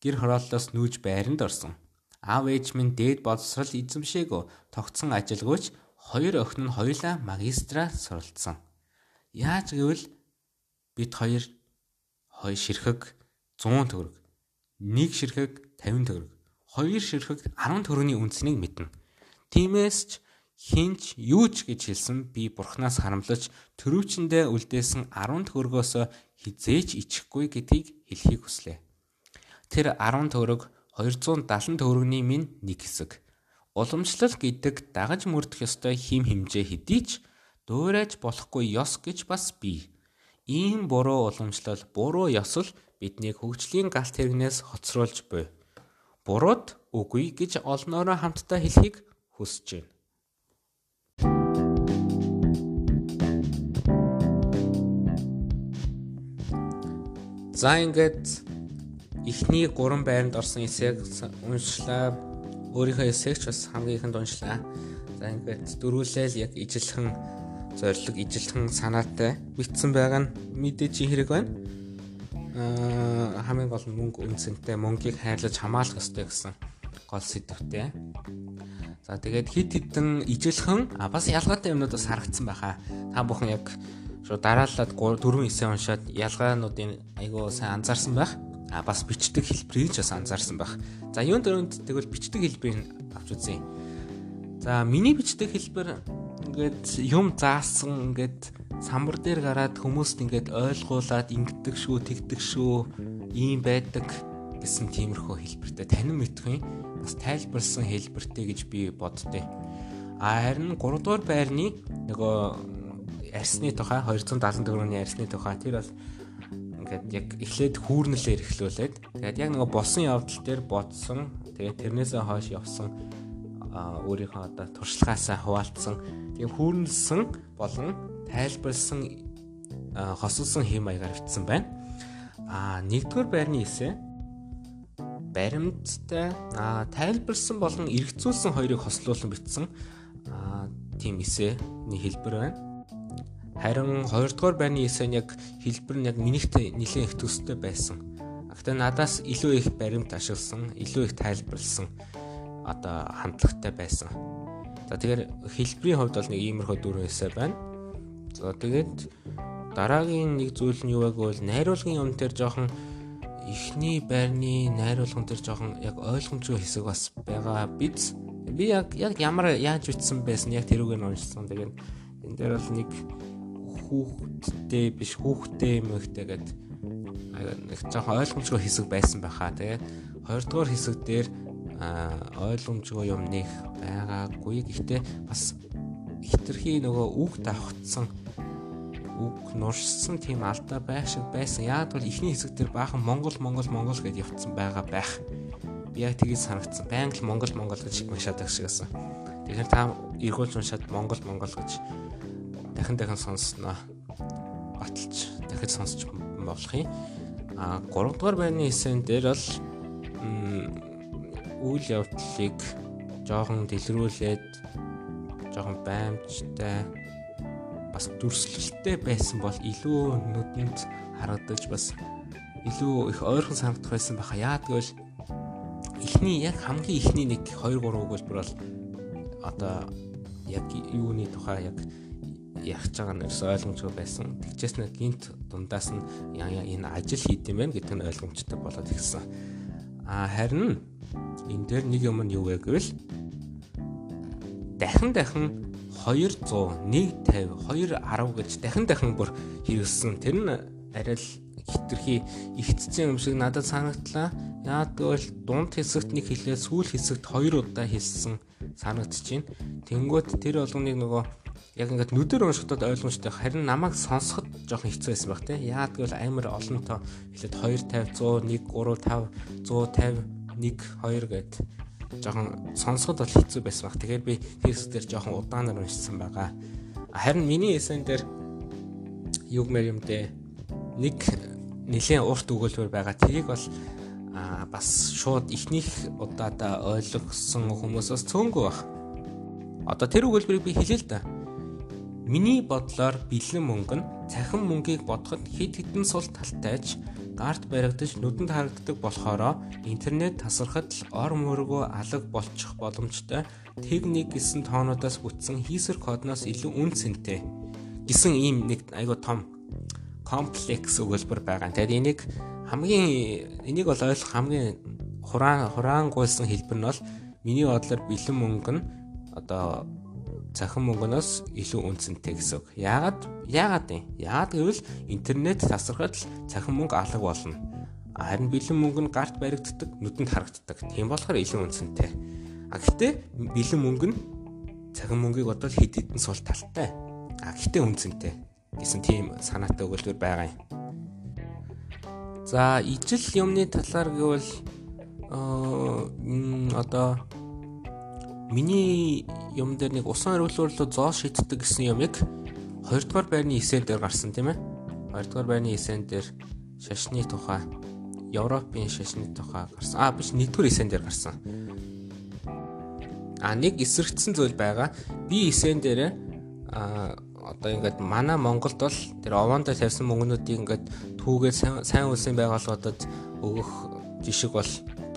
Гэр хорооллоос нүүж байранд орсон. Аав ээж минь дээд боловсрал эзэмшээгөө тогтсон ажилгүйч хоёр охин нь хоёулаа магистраа суралцсан. Яаж гэвэл бид хоёр хоёр ширхэг 100 төгрөг, нэг ширхэг 50 төгрөг хоёр ширхэг 10 төгрөгийн үнцнийг мэднэ. Тиймээс ч хинч юу ч гэж хэлсэн би бурхнаас харамлаж төрөвчөндөө үлдээсэн 10 төгрөгөөс хизээч ичихгүй гэдгийг хэлхийг хүслээ. Тэр 10 төгрөг 270 төгрөгийн минь нэг хэсэг. Уламжлал гэдэг дагаж мөрдөх ёстой хим хэмжээ хэдий ч дуурайж болохгүй ёс гэж бас бий. Ийм буруу уламжлал, буруу ёсол биднийг хөгжлийн галт хэрэгнээс хоцруулж буй бурууд үгүй гэж олноороо хамтдаа хэлхийг хүсэж байна. За ингээд эхний гурван байранд орсон эсээг уншлаа. Өөрийнхөө эсээгч бас хамгийн ихэнд уншлаа. За ингээд дөрүүлээл яг ижилхэн зориг ижилхэн санаатай битсэн байгаа нь мэдээж хэрэг байна хамгийн гол нь мөнгө үнцэнтэй мөнгийг хайрлаж хамгаалах ёстой гэсэн гол сэдвтэй. За тэгээд хит хитэн ижилхэн а бас ялгаатай юмнууд бас харагдсан байхаа. Та бүхэн яг шууд дараалаад 4 9 уншаад ялгаануудын айгуу сайн анзаарсан байх. А бас бичдэг хэлбэрийг ч бас анзаарсан байх. За юунд дөрөнд тэгвэл бичдэг хэлбэрийг авч үзье. За миний бичдэг хэлбэр ингээд юм заасан ингээд самбар дээр гараад хүмүүст ингээд ойлгуулад ингэдэг шүү, тэгдэг шүү, ийм байдаг гэсэн тиймэрхүү хэлбэртэй танин мэдгүй бас тайлбарлсан хэлбэртэй гэж би боддتي. А харин 3 дугаар байрны нөгөө арсны тухай 274-ний арсны тухай тэр бол ингээд яг эхлээд хүүрнэлээр эхлүүлээд тэгээд яг нөгөө болсон явдал дээр бодсон тэгээд тэрнээсээ хойш явсан өөрийнхөө одоо туршлагаасаа хуваалцсан тийм хүүрнэлсэн болон тайлбарлсан хосолсон хэм маягаар бичсэн байна. А нэгдүгээр байрны эсэ баримттай а тайлбарлсан болон эргцүүлсэн хоёрыг хослуулан бичсэн а тийм эсэний хэлбэр байна. Харин хоёрдугаар байрны эсэ нь яг хэлбэр нь яг минийхт нэлээд их төстэй байсан. Гэхдээ надаас илүү их баримт ашигласан, илүү их тайлбарлсан одоо хандлагатай байсан. За тэгэхээр хэлбэрийн хувьд бол нэг иймэрхүү дөрөв эсэ байна. За тэгээд дараагийн нэг зүйл нь юу вэ гэвэл найруулгын юм дээр жоохон эхний байрны найруулган дээр жоохон яг ойлгомжгүй хэсэг бас байгаа биз. Би яг яг ямар яаж үтсэн байсан яг тэрүүгээр уншсан. Тэгээд энэ дээр бол нэг хүүхдтэй биш хүүхдтэй юм ихтэй гээд нэг жоохон ойлгомжгүй хэсэг байсан байхаа. Тэгээд хоёрдугаар хэсэг дээр ойлгомжгүй юм нэг байгаагүй. Гэхдээ бас хитрхи нөгөө үг давхцсан үг нуршсан тийм алдаа байх шиг байсан. Яг бол ихний хэсэг дээр баахан Монгол Монгол Монгол гэж явцсан байгаа байх. Би яг тгийж санагдсан. Байнга Монгол Монгол гэж уншаад байх шиг байсан. Тэгэхээр та эргүүлж уншаад Монгол Монгол гэж дахин дахин сонссноо баталж дахиж сонсч болох юм. А 3 дугаар байрны хэсэг дээр бол үйл явдлыг жоохон дэлгэрүүлээд жоохон баймжтай бас дүрслэлтэй байсан бол илүү нүдэнд харагдаж бас илүү их ойрхон санагдах байсан байха. Яа тэгвэл эхний яг хамгийн эхний нэг 2 3 өгүүлбэр бол одоо яг юуны тухай яг ярих байгаа нь ерөөс ойлгомжгүй байсан. Тэгчээс нэг гинт дундаас нь энэ ажил хийд юм байна гэдэг нь ойлгомжтой болоод ирсэн. А харин энэ дээр нэг юм нь юу вэ гэвэл дахин дахин 200 150 210 гэж дахин дахин бүр хэрэгссэн. Тэр нь арай л хитрхи ихтцэн юм шиг надад санагдлаа. Яад гэвэл дунд хэсэгт нэг хэлээ сүүл хэсэгт хоёр удаа хэлсэн санагдчихээн. Тэнгүүт тэр болгоныг нөгөө яг ингээд нүдээр уншихад ойлгомжтой харин намайг сонсоход жоохон хэцүү байсан баг те. Яад гэвэл амар олонтоо хэлээд 250 100 1 3 5 150 1 2 гэд жоохон сонсоход бол хэцүү байсан баг. Тэгэхээр би текст дээр жоохон удаанаар уншсан байгаа. Харин миний эсэн дээр юг мэр юм дээ нэг нэлийн урт өгүүлбэр байгаа. Тэрийг бол а бас шууд ихнийх удаадаа ойлгосон хүмүүсээс цөөнгөө баг. Одоо тэр өгүүлбэрийг би хэлээ л да. Миний бодлоор бэлэн мөнгө нь цахим мөнгийг бодоход хэд хэдэн сул талтайж гарт баригдаж нүдэнд харагддаг болохоро интернет тасархад л ор мөргөө алга болчих боломжтой техник гэсэн тоонуудаас бүтсэн хийсэр кодноос илүү үн цэнтэй гэсэн ийм нэг айгуу том комплекс өгүүлбэр байгаа. Тэгэхээр энийг хамгийн энийг бол ойлгох хамгийн хураан хураангуйсан хэлбэр нь бол миний бодлоор бэлэн мөнгө нь одоо цахим мөнгөнөөс илүү үнцэнтэй гэсэн үг. Яагаад яагаад юм? Яагаад гэвэл интернет тасархад цахим мөнгө алга болно. Харин бэлэн мөнгө нь гарт баригддаг, нүдэнд харагддаг. Тийм болохоор илүү үнцэнтэй. А гэхдээ бэлэн мөнгө нь цахим мөнгийг бодвол хэд хэдэн сул талтай. А гэхдээ үнцэнтэй гэсэн тийм санаатай өгүүлбэр байгаа юм. За ижил юмны талаар гэвэл одоо миний юм дээр нэг усан өрөвлөрлөө зоо шийддэг гэсэн юмыг 2 дугаар байрны 9 дээр гарсан тийм ээ. 2 дугаар байрны 9 дээр шашны тухай Европын шашны тухай гарсан. Аа биш 1 дугаар 9 дээр гарсан. А нэг эсрэгдсэн зүйл байгаа. Би 9 дээр а одоо ингээд манай Монголд бол тэр овоондоо тавьсан мөнгнүүдийг ингээд түүгээ сайн үлсэн байгууллагуудад өгөх жишг бол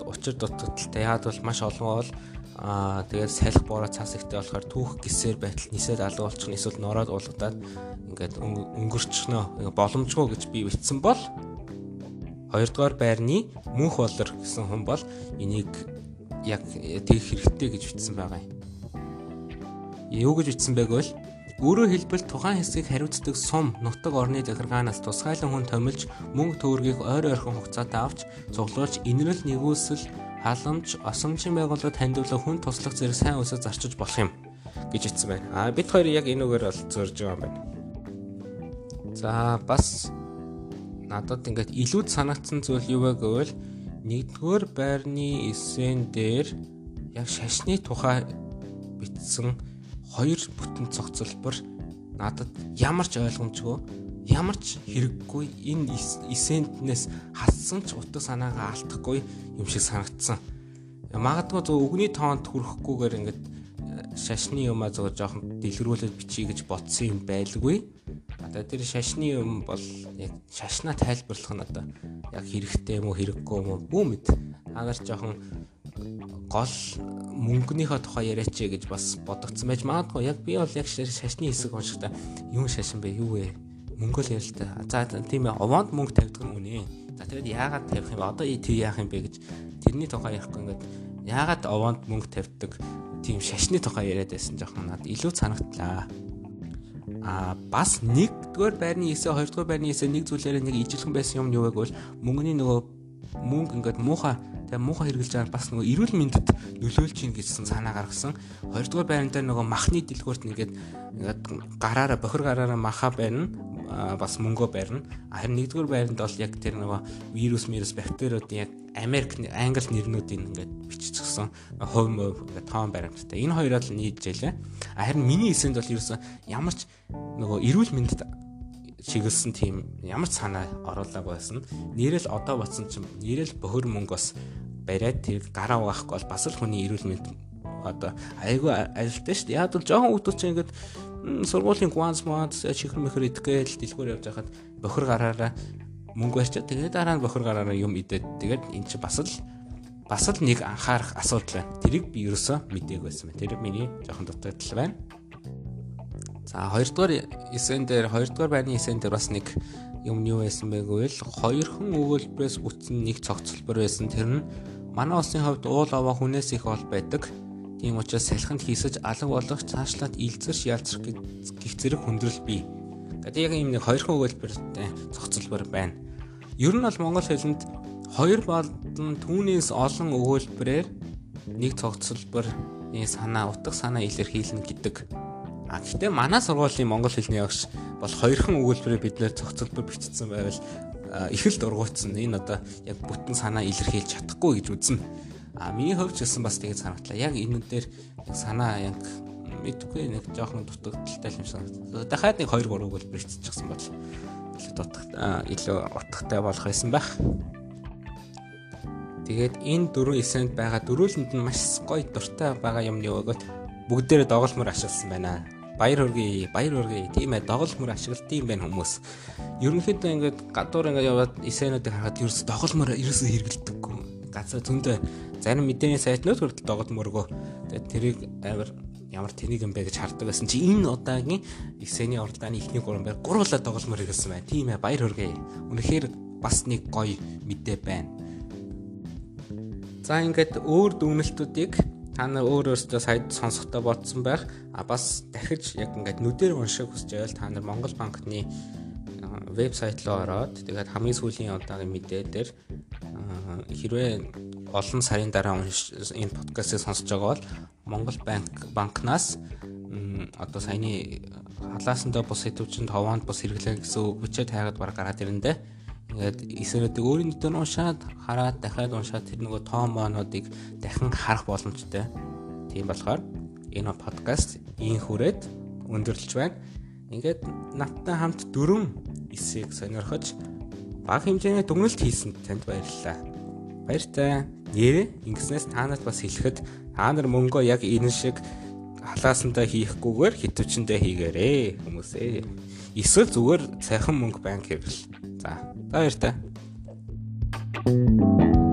учир дутагдaltaй. Яад бол маш олон бол аа тэгээд салхи бороо цаас ихтэй болохоор түүх гисээр байтал нисээд алга болчих нь эсвэл нороод уулгадаад ингээд өнгөрчнөө боломжгүй гэж би бичсэн бол хоёрдугаар байрны мөнх болор гэсэн хүн бол энийг яг тэг хэрэгтэй гэж бичсэн байгаа юм. Юу гэж бичсэн байг вэ? Өөрөөр хэлбэл тухайн хэсгийг хариуцдаг сум нутаг орны захиргаанаас тусгайлан хүн томилж мөнгө төгрөгийг ойр ойрхон хугацаатай авч цуглуулж инрэл нэгүүлсэл халамж осомжийн байгууллагад хандивлах хүн туслах зэрэг сайн үсэ зарчиж болох юм гэж хэлсэн байна. А бид хоёр яг энэ үгээр бол зөрж байгаа юм байна. За бас надад ингээд илүү санагдсан зүйл юу вэ гэвэл нэгдүгээр байрны эсэн дээр яг шашны тухай бичсэн хоёр бүтэн цогцлбор надад ямар ч ойлгомжгүй ямар ч хэрэггүй энэ эсентнээс хассан ч утга санаагаа алдахгүй юм шиг санагдсан. Магадгүй зөв өгний тоонд хүрэхгүйгээр ингээд э, шашны юмаа зөв жоохон дэлгэрүүлээд бичиж гэж бодсон юм байлгүй. Одоо тэр шашны юм бол яг шашнаа тайлбарлах нь одоо яг хэрэгтэй юм уу хэрэггүй юм уу бүү мэд. Нар жоохон гол мөнгөнийхөө тухай яриач гэж бас бодогдсон байж магадгүй. Яг би бол яг шашны хэсэг уншихтаа юу шашин бэ? Юу вэ? Мөнгө л ярил та. За тийм ээ, овоонд мөнгө тавьдаг юм үнэ. За тэгээд яагаад тавих юм бэ? Одоо тий яах юм бэ гэж тэрний тухай ярихгүй ингээд яагаад овоонд мөнгө тавьдаг тийм шашны тухай яриад байсан жоохон надад илүү санагдлаа. А бас 1-р байрны 9, 2-р байрны 9 нэг зүйлээрээ нэг ижилхэн байсан юм юу вэ гэвэл мөнгөний нөгөө мөнгө ингээд муухай Тэгээ муухай хэрэгжилж байгаа бас нөгөө эрүүл мэндэд нөлөөлж ийн гэсэн санаа гаргасан. Хоёрдугаар байран дээр нөгөө махны дэлгүүрт нэгээд ингээд гараараа бохир гараараа маха байна бас мөнгөө барина. Харин нэгдүгээр байранд бол яг тэр нөгөө вирус, вирус, бактериудын яг Америк, Англи нэрнүүдийн ингээд биччихсэн. Хувь мөв ингээд тоон баримттай. Энэ хоёроо л нийлж ялээ. Харин миний эсэнд бол ерөөсөн ямар ч нөгөө эрүүл мэндэд чиглэсэн тийм ямар ч санаа оруулаагүй байсан. Нэрэл одоо батсан чинь нэрэл бохир мөнгө бас бариад тэр гараа угаахгүй бол бас л хүний эрүүл мэнд одоо айгүй ажилттай шүү дээ. Яг бол жоохон хүмүүс чинь ингээд сургуулийн кванс мод чихэр мэхэр идэхгээл дэлгүүр явж байхад бохир гараараа мөнгө барьчаад тэгээд дараа нь бохир гараараа юм идээд тэгээд эн чинь бас л бас л нэг анхаарах асуудал байна. Тэрийг би ерөөсөө мдээгүй байсан байна. Тэр миний жоохон дутагдал байна. За хоёрдугаар эсэн дээр хоёрдугаар байрны эсэн дээр бас нэг юм юу байсан бэ гэвэл хоёрхан өгүүлбэрээс бүтсэн нэг цогцлбор байсан. Тэр нь манай улсын хувьд уул аваа хүнээс их ол байдаг. Тийм учраас салхинд хийсэж алга болох цаашлаад илзэрч ялцрах гих зэрэг хүндрэл бий. Тэгээд яг ийм нэг хоёрхан өгүүлбэртэй цогцлбор байна. Ер нь бол монгол хэлэнд хоёр болон түүнээс олон өгүүлбэрээр нэг цогцлбор энэ санаа утга санаа илэрхийлнэ гэдэг А гэхдээ манай сургуулийн монгол хэлний багш бол хоёрхан өгүүлбэрээр бид нэр зохицолбор бичсэн байвал их л дургуутсан. Энэ одоо яг бүтэн санаа илэрхийлж чадахгүй гэж үзнэ. А миний хувьд ч гэсэн бас тэгээд санагдлаа. Яг энэ дээр санаа яг мэдгүй нэг жоохон дутагдaltaй юм санагдав. Дахиад нэг 2 3 өгүүлбэр биччихсэн бол илүү дутагт илүү утгатай болох байсан байх. Тэгээд энэ дөрвөн эсэнд байгаа дөрүүлэнд нь маш гоё дуртай байгаа юмны өгөөд бүгдээрээ доголмор ашигласан байна. Баяр хүргэе, баяр хүргэе. Тийм ээ, доголмор ашиглалт юм байна хүмүүс. Ерөнхийдөө ингээд гадуур ингээд яваад эсэнүүдийг харахад ерөөс доголмор ерөөсөө хэрэгэлдэггүй. Газар зөндөө зарим мэдээний сайтнууд хүртэл доголморгоо. Тэгээд тэрийг амар ямар тэнийг юм бэ гэж хардаг байсан чи энэ удаагийн эсэний уралдааны ихний гурван байр гуруула тогломор хэрэгсэн байна. Тийм ээ баяр хүргэе. Үнэхээр бас нэг гоё мэдээ байна. За ингээд өөр дүгнэлтүүдийг та нар өөр өөртөө сая сонсохдоо бодсон байх. А бас дахиж яг ингээд нүдээр унших хүсэж байвал та нар Монгол банкны вебсайт руу ороод тэгээд хамгийн сүүлийн удаагийн мэдээ дээр хэрвээ олон сарын дараа энэ подкастыг сонсож байгаа бол Монгол банк банкнаас одоо саяны халаасандаа бус хэдвчэнд ховоонд бус хэрэглээ гэсэн үг бичээд хайгаад баг гараад ирэндээ ингээд эсрээдэг өөрийн нэтээр уншаад хараад дахиад уншаад тэр нөгөө тоон моонуудыг дахин харах боломжтой. Тийм болохоор энэ подкаст ийн хүрээд өндөрлөж байна. Ингээд надтай хамт дөрвөн эсийг сонирхож бага хэмжээний дүгнэлт хийсэн танд баярлалаа. Баяртай. Нэрээ ингэснээс та нарт бас хэлэхэд та нар мөнгөө яг энэ шиг халаасандаа хийхгүйгээр хитвчэндээ хийгээрээ хүмүүсээ. Эсвэл зүгээр сайхан мөнгө банк хэрэгэл. За, баяртай. Thank you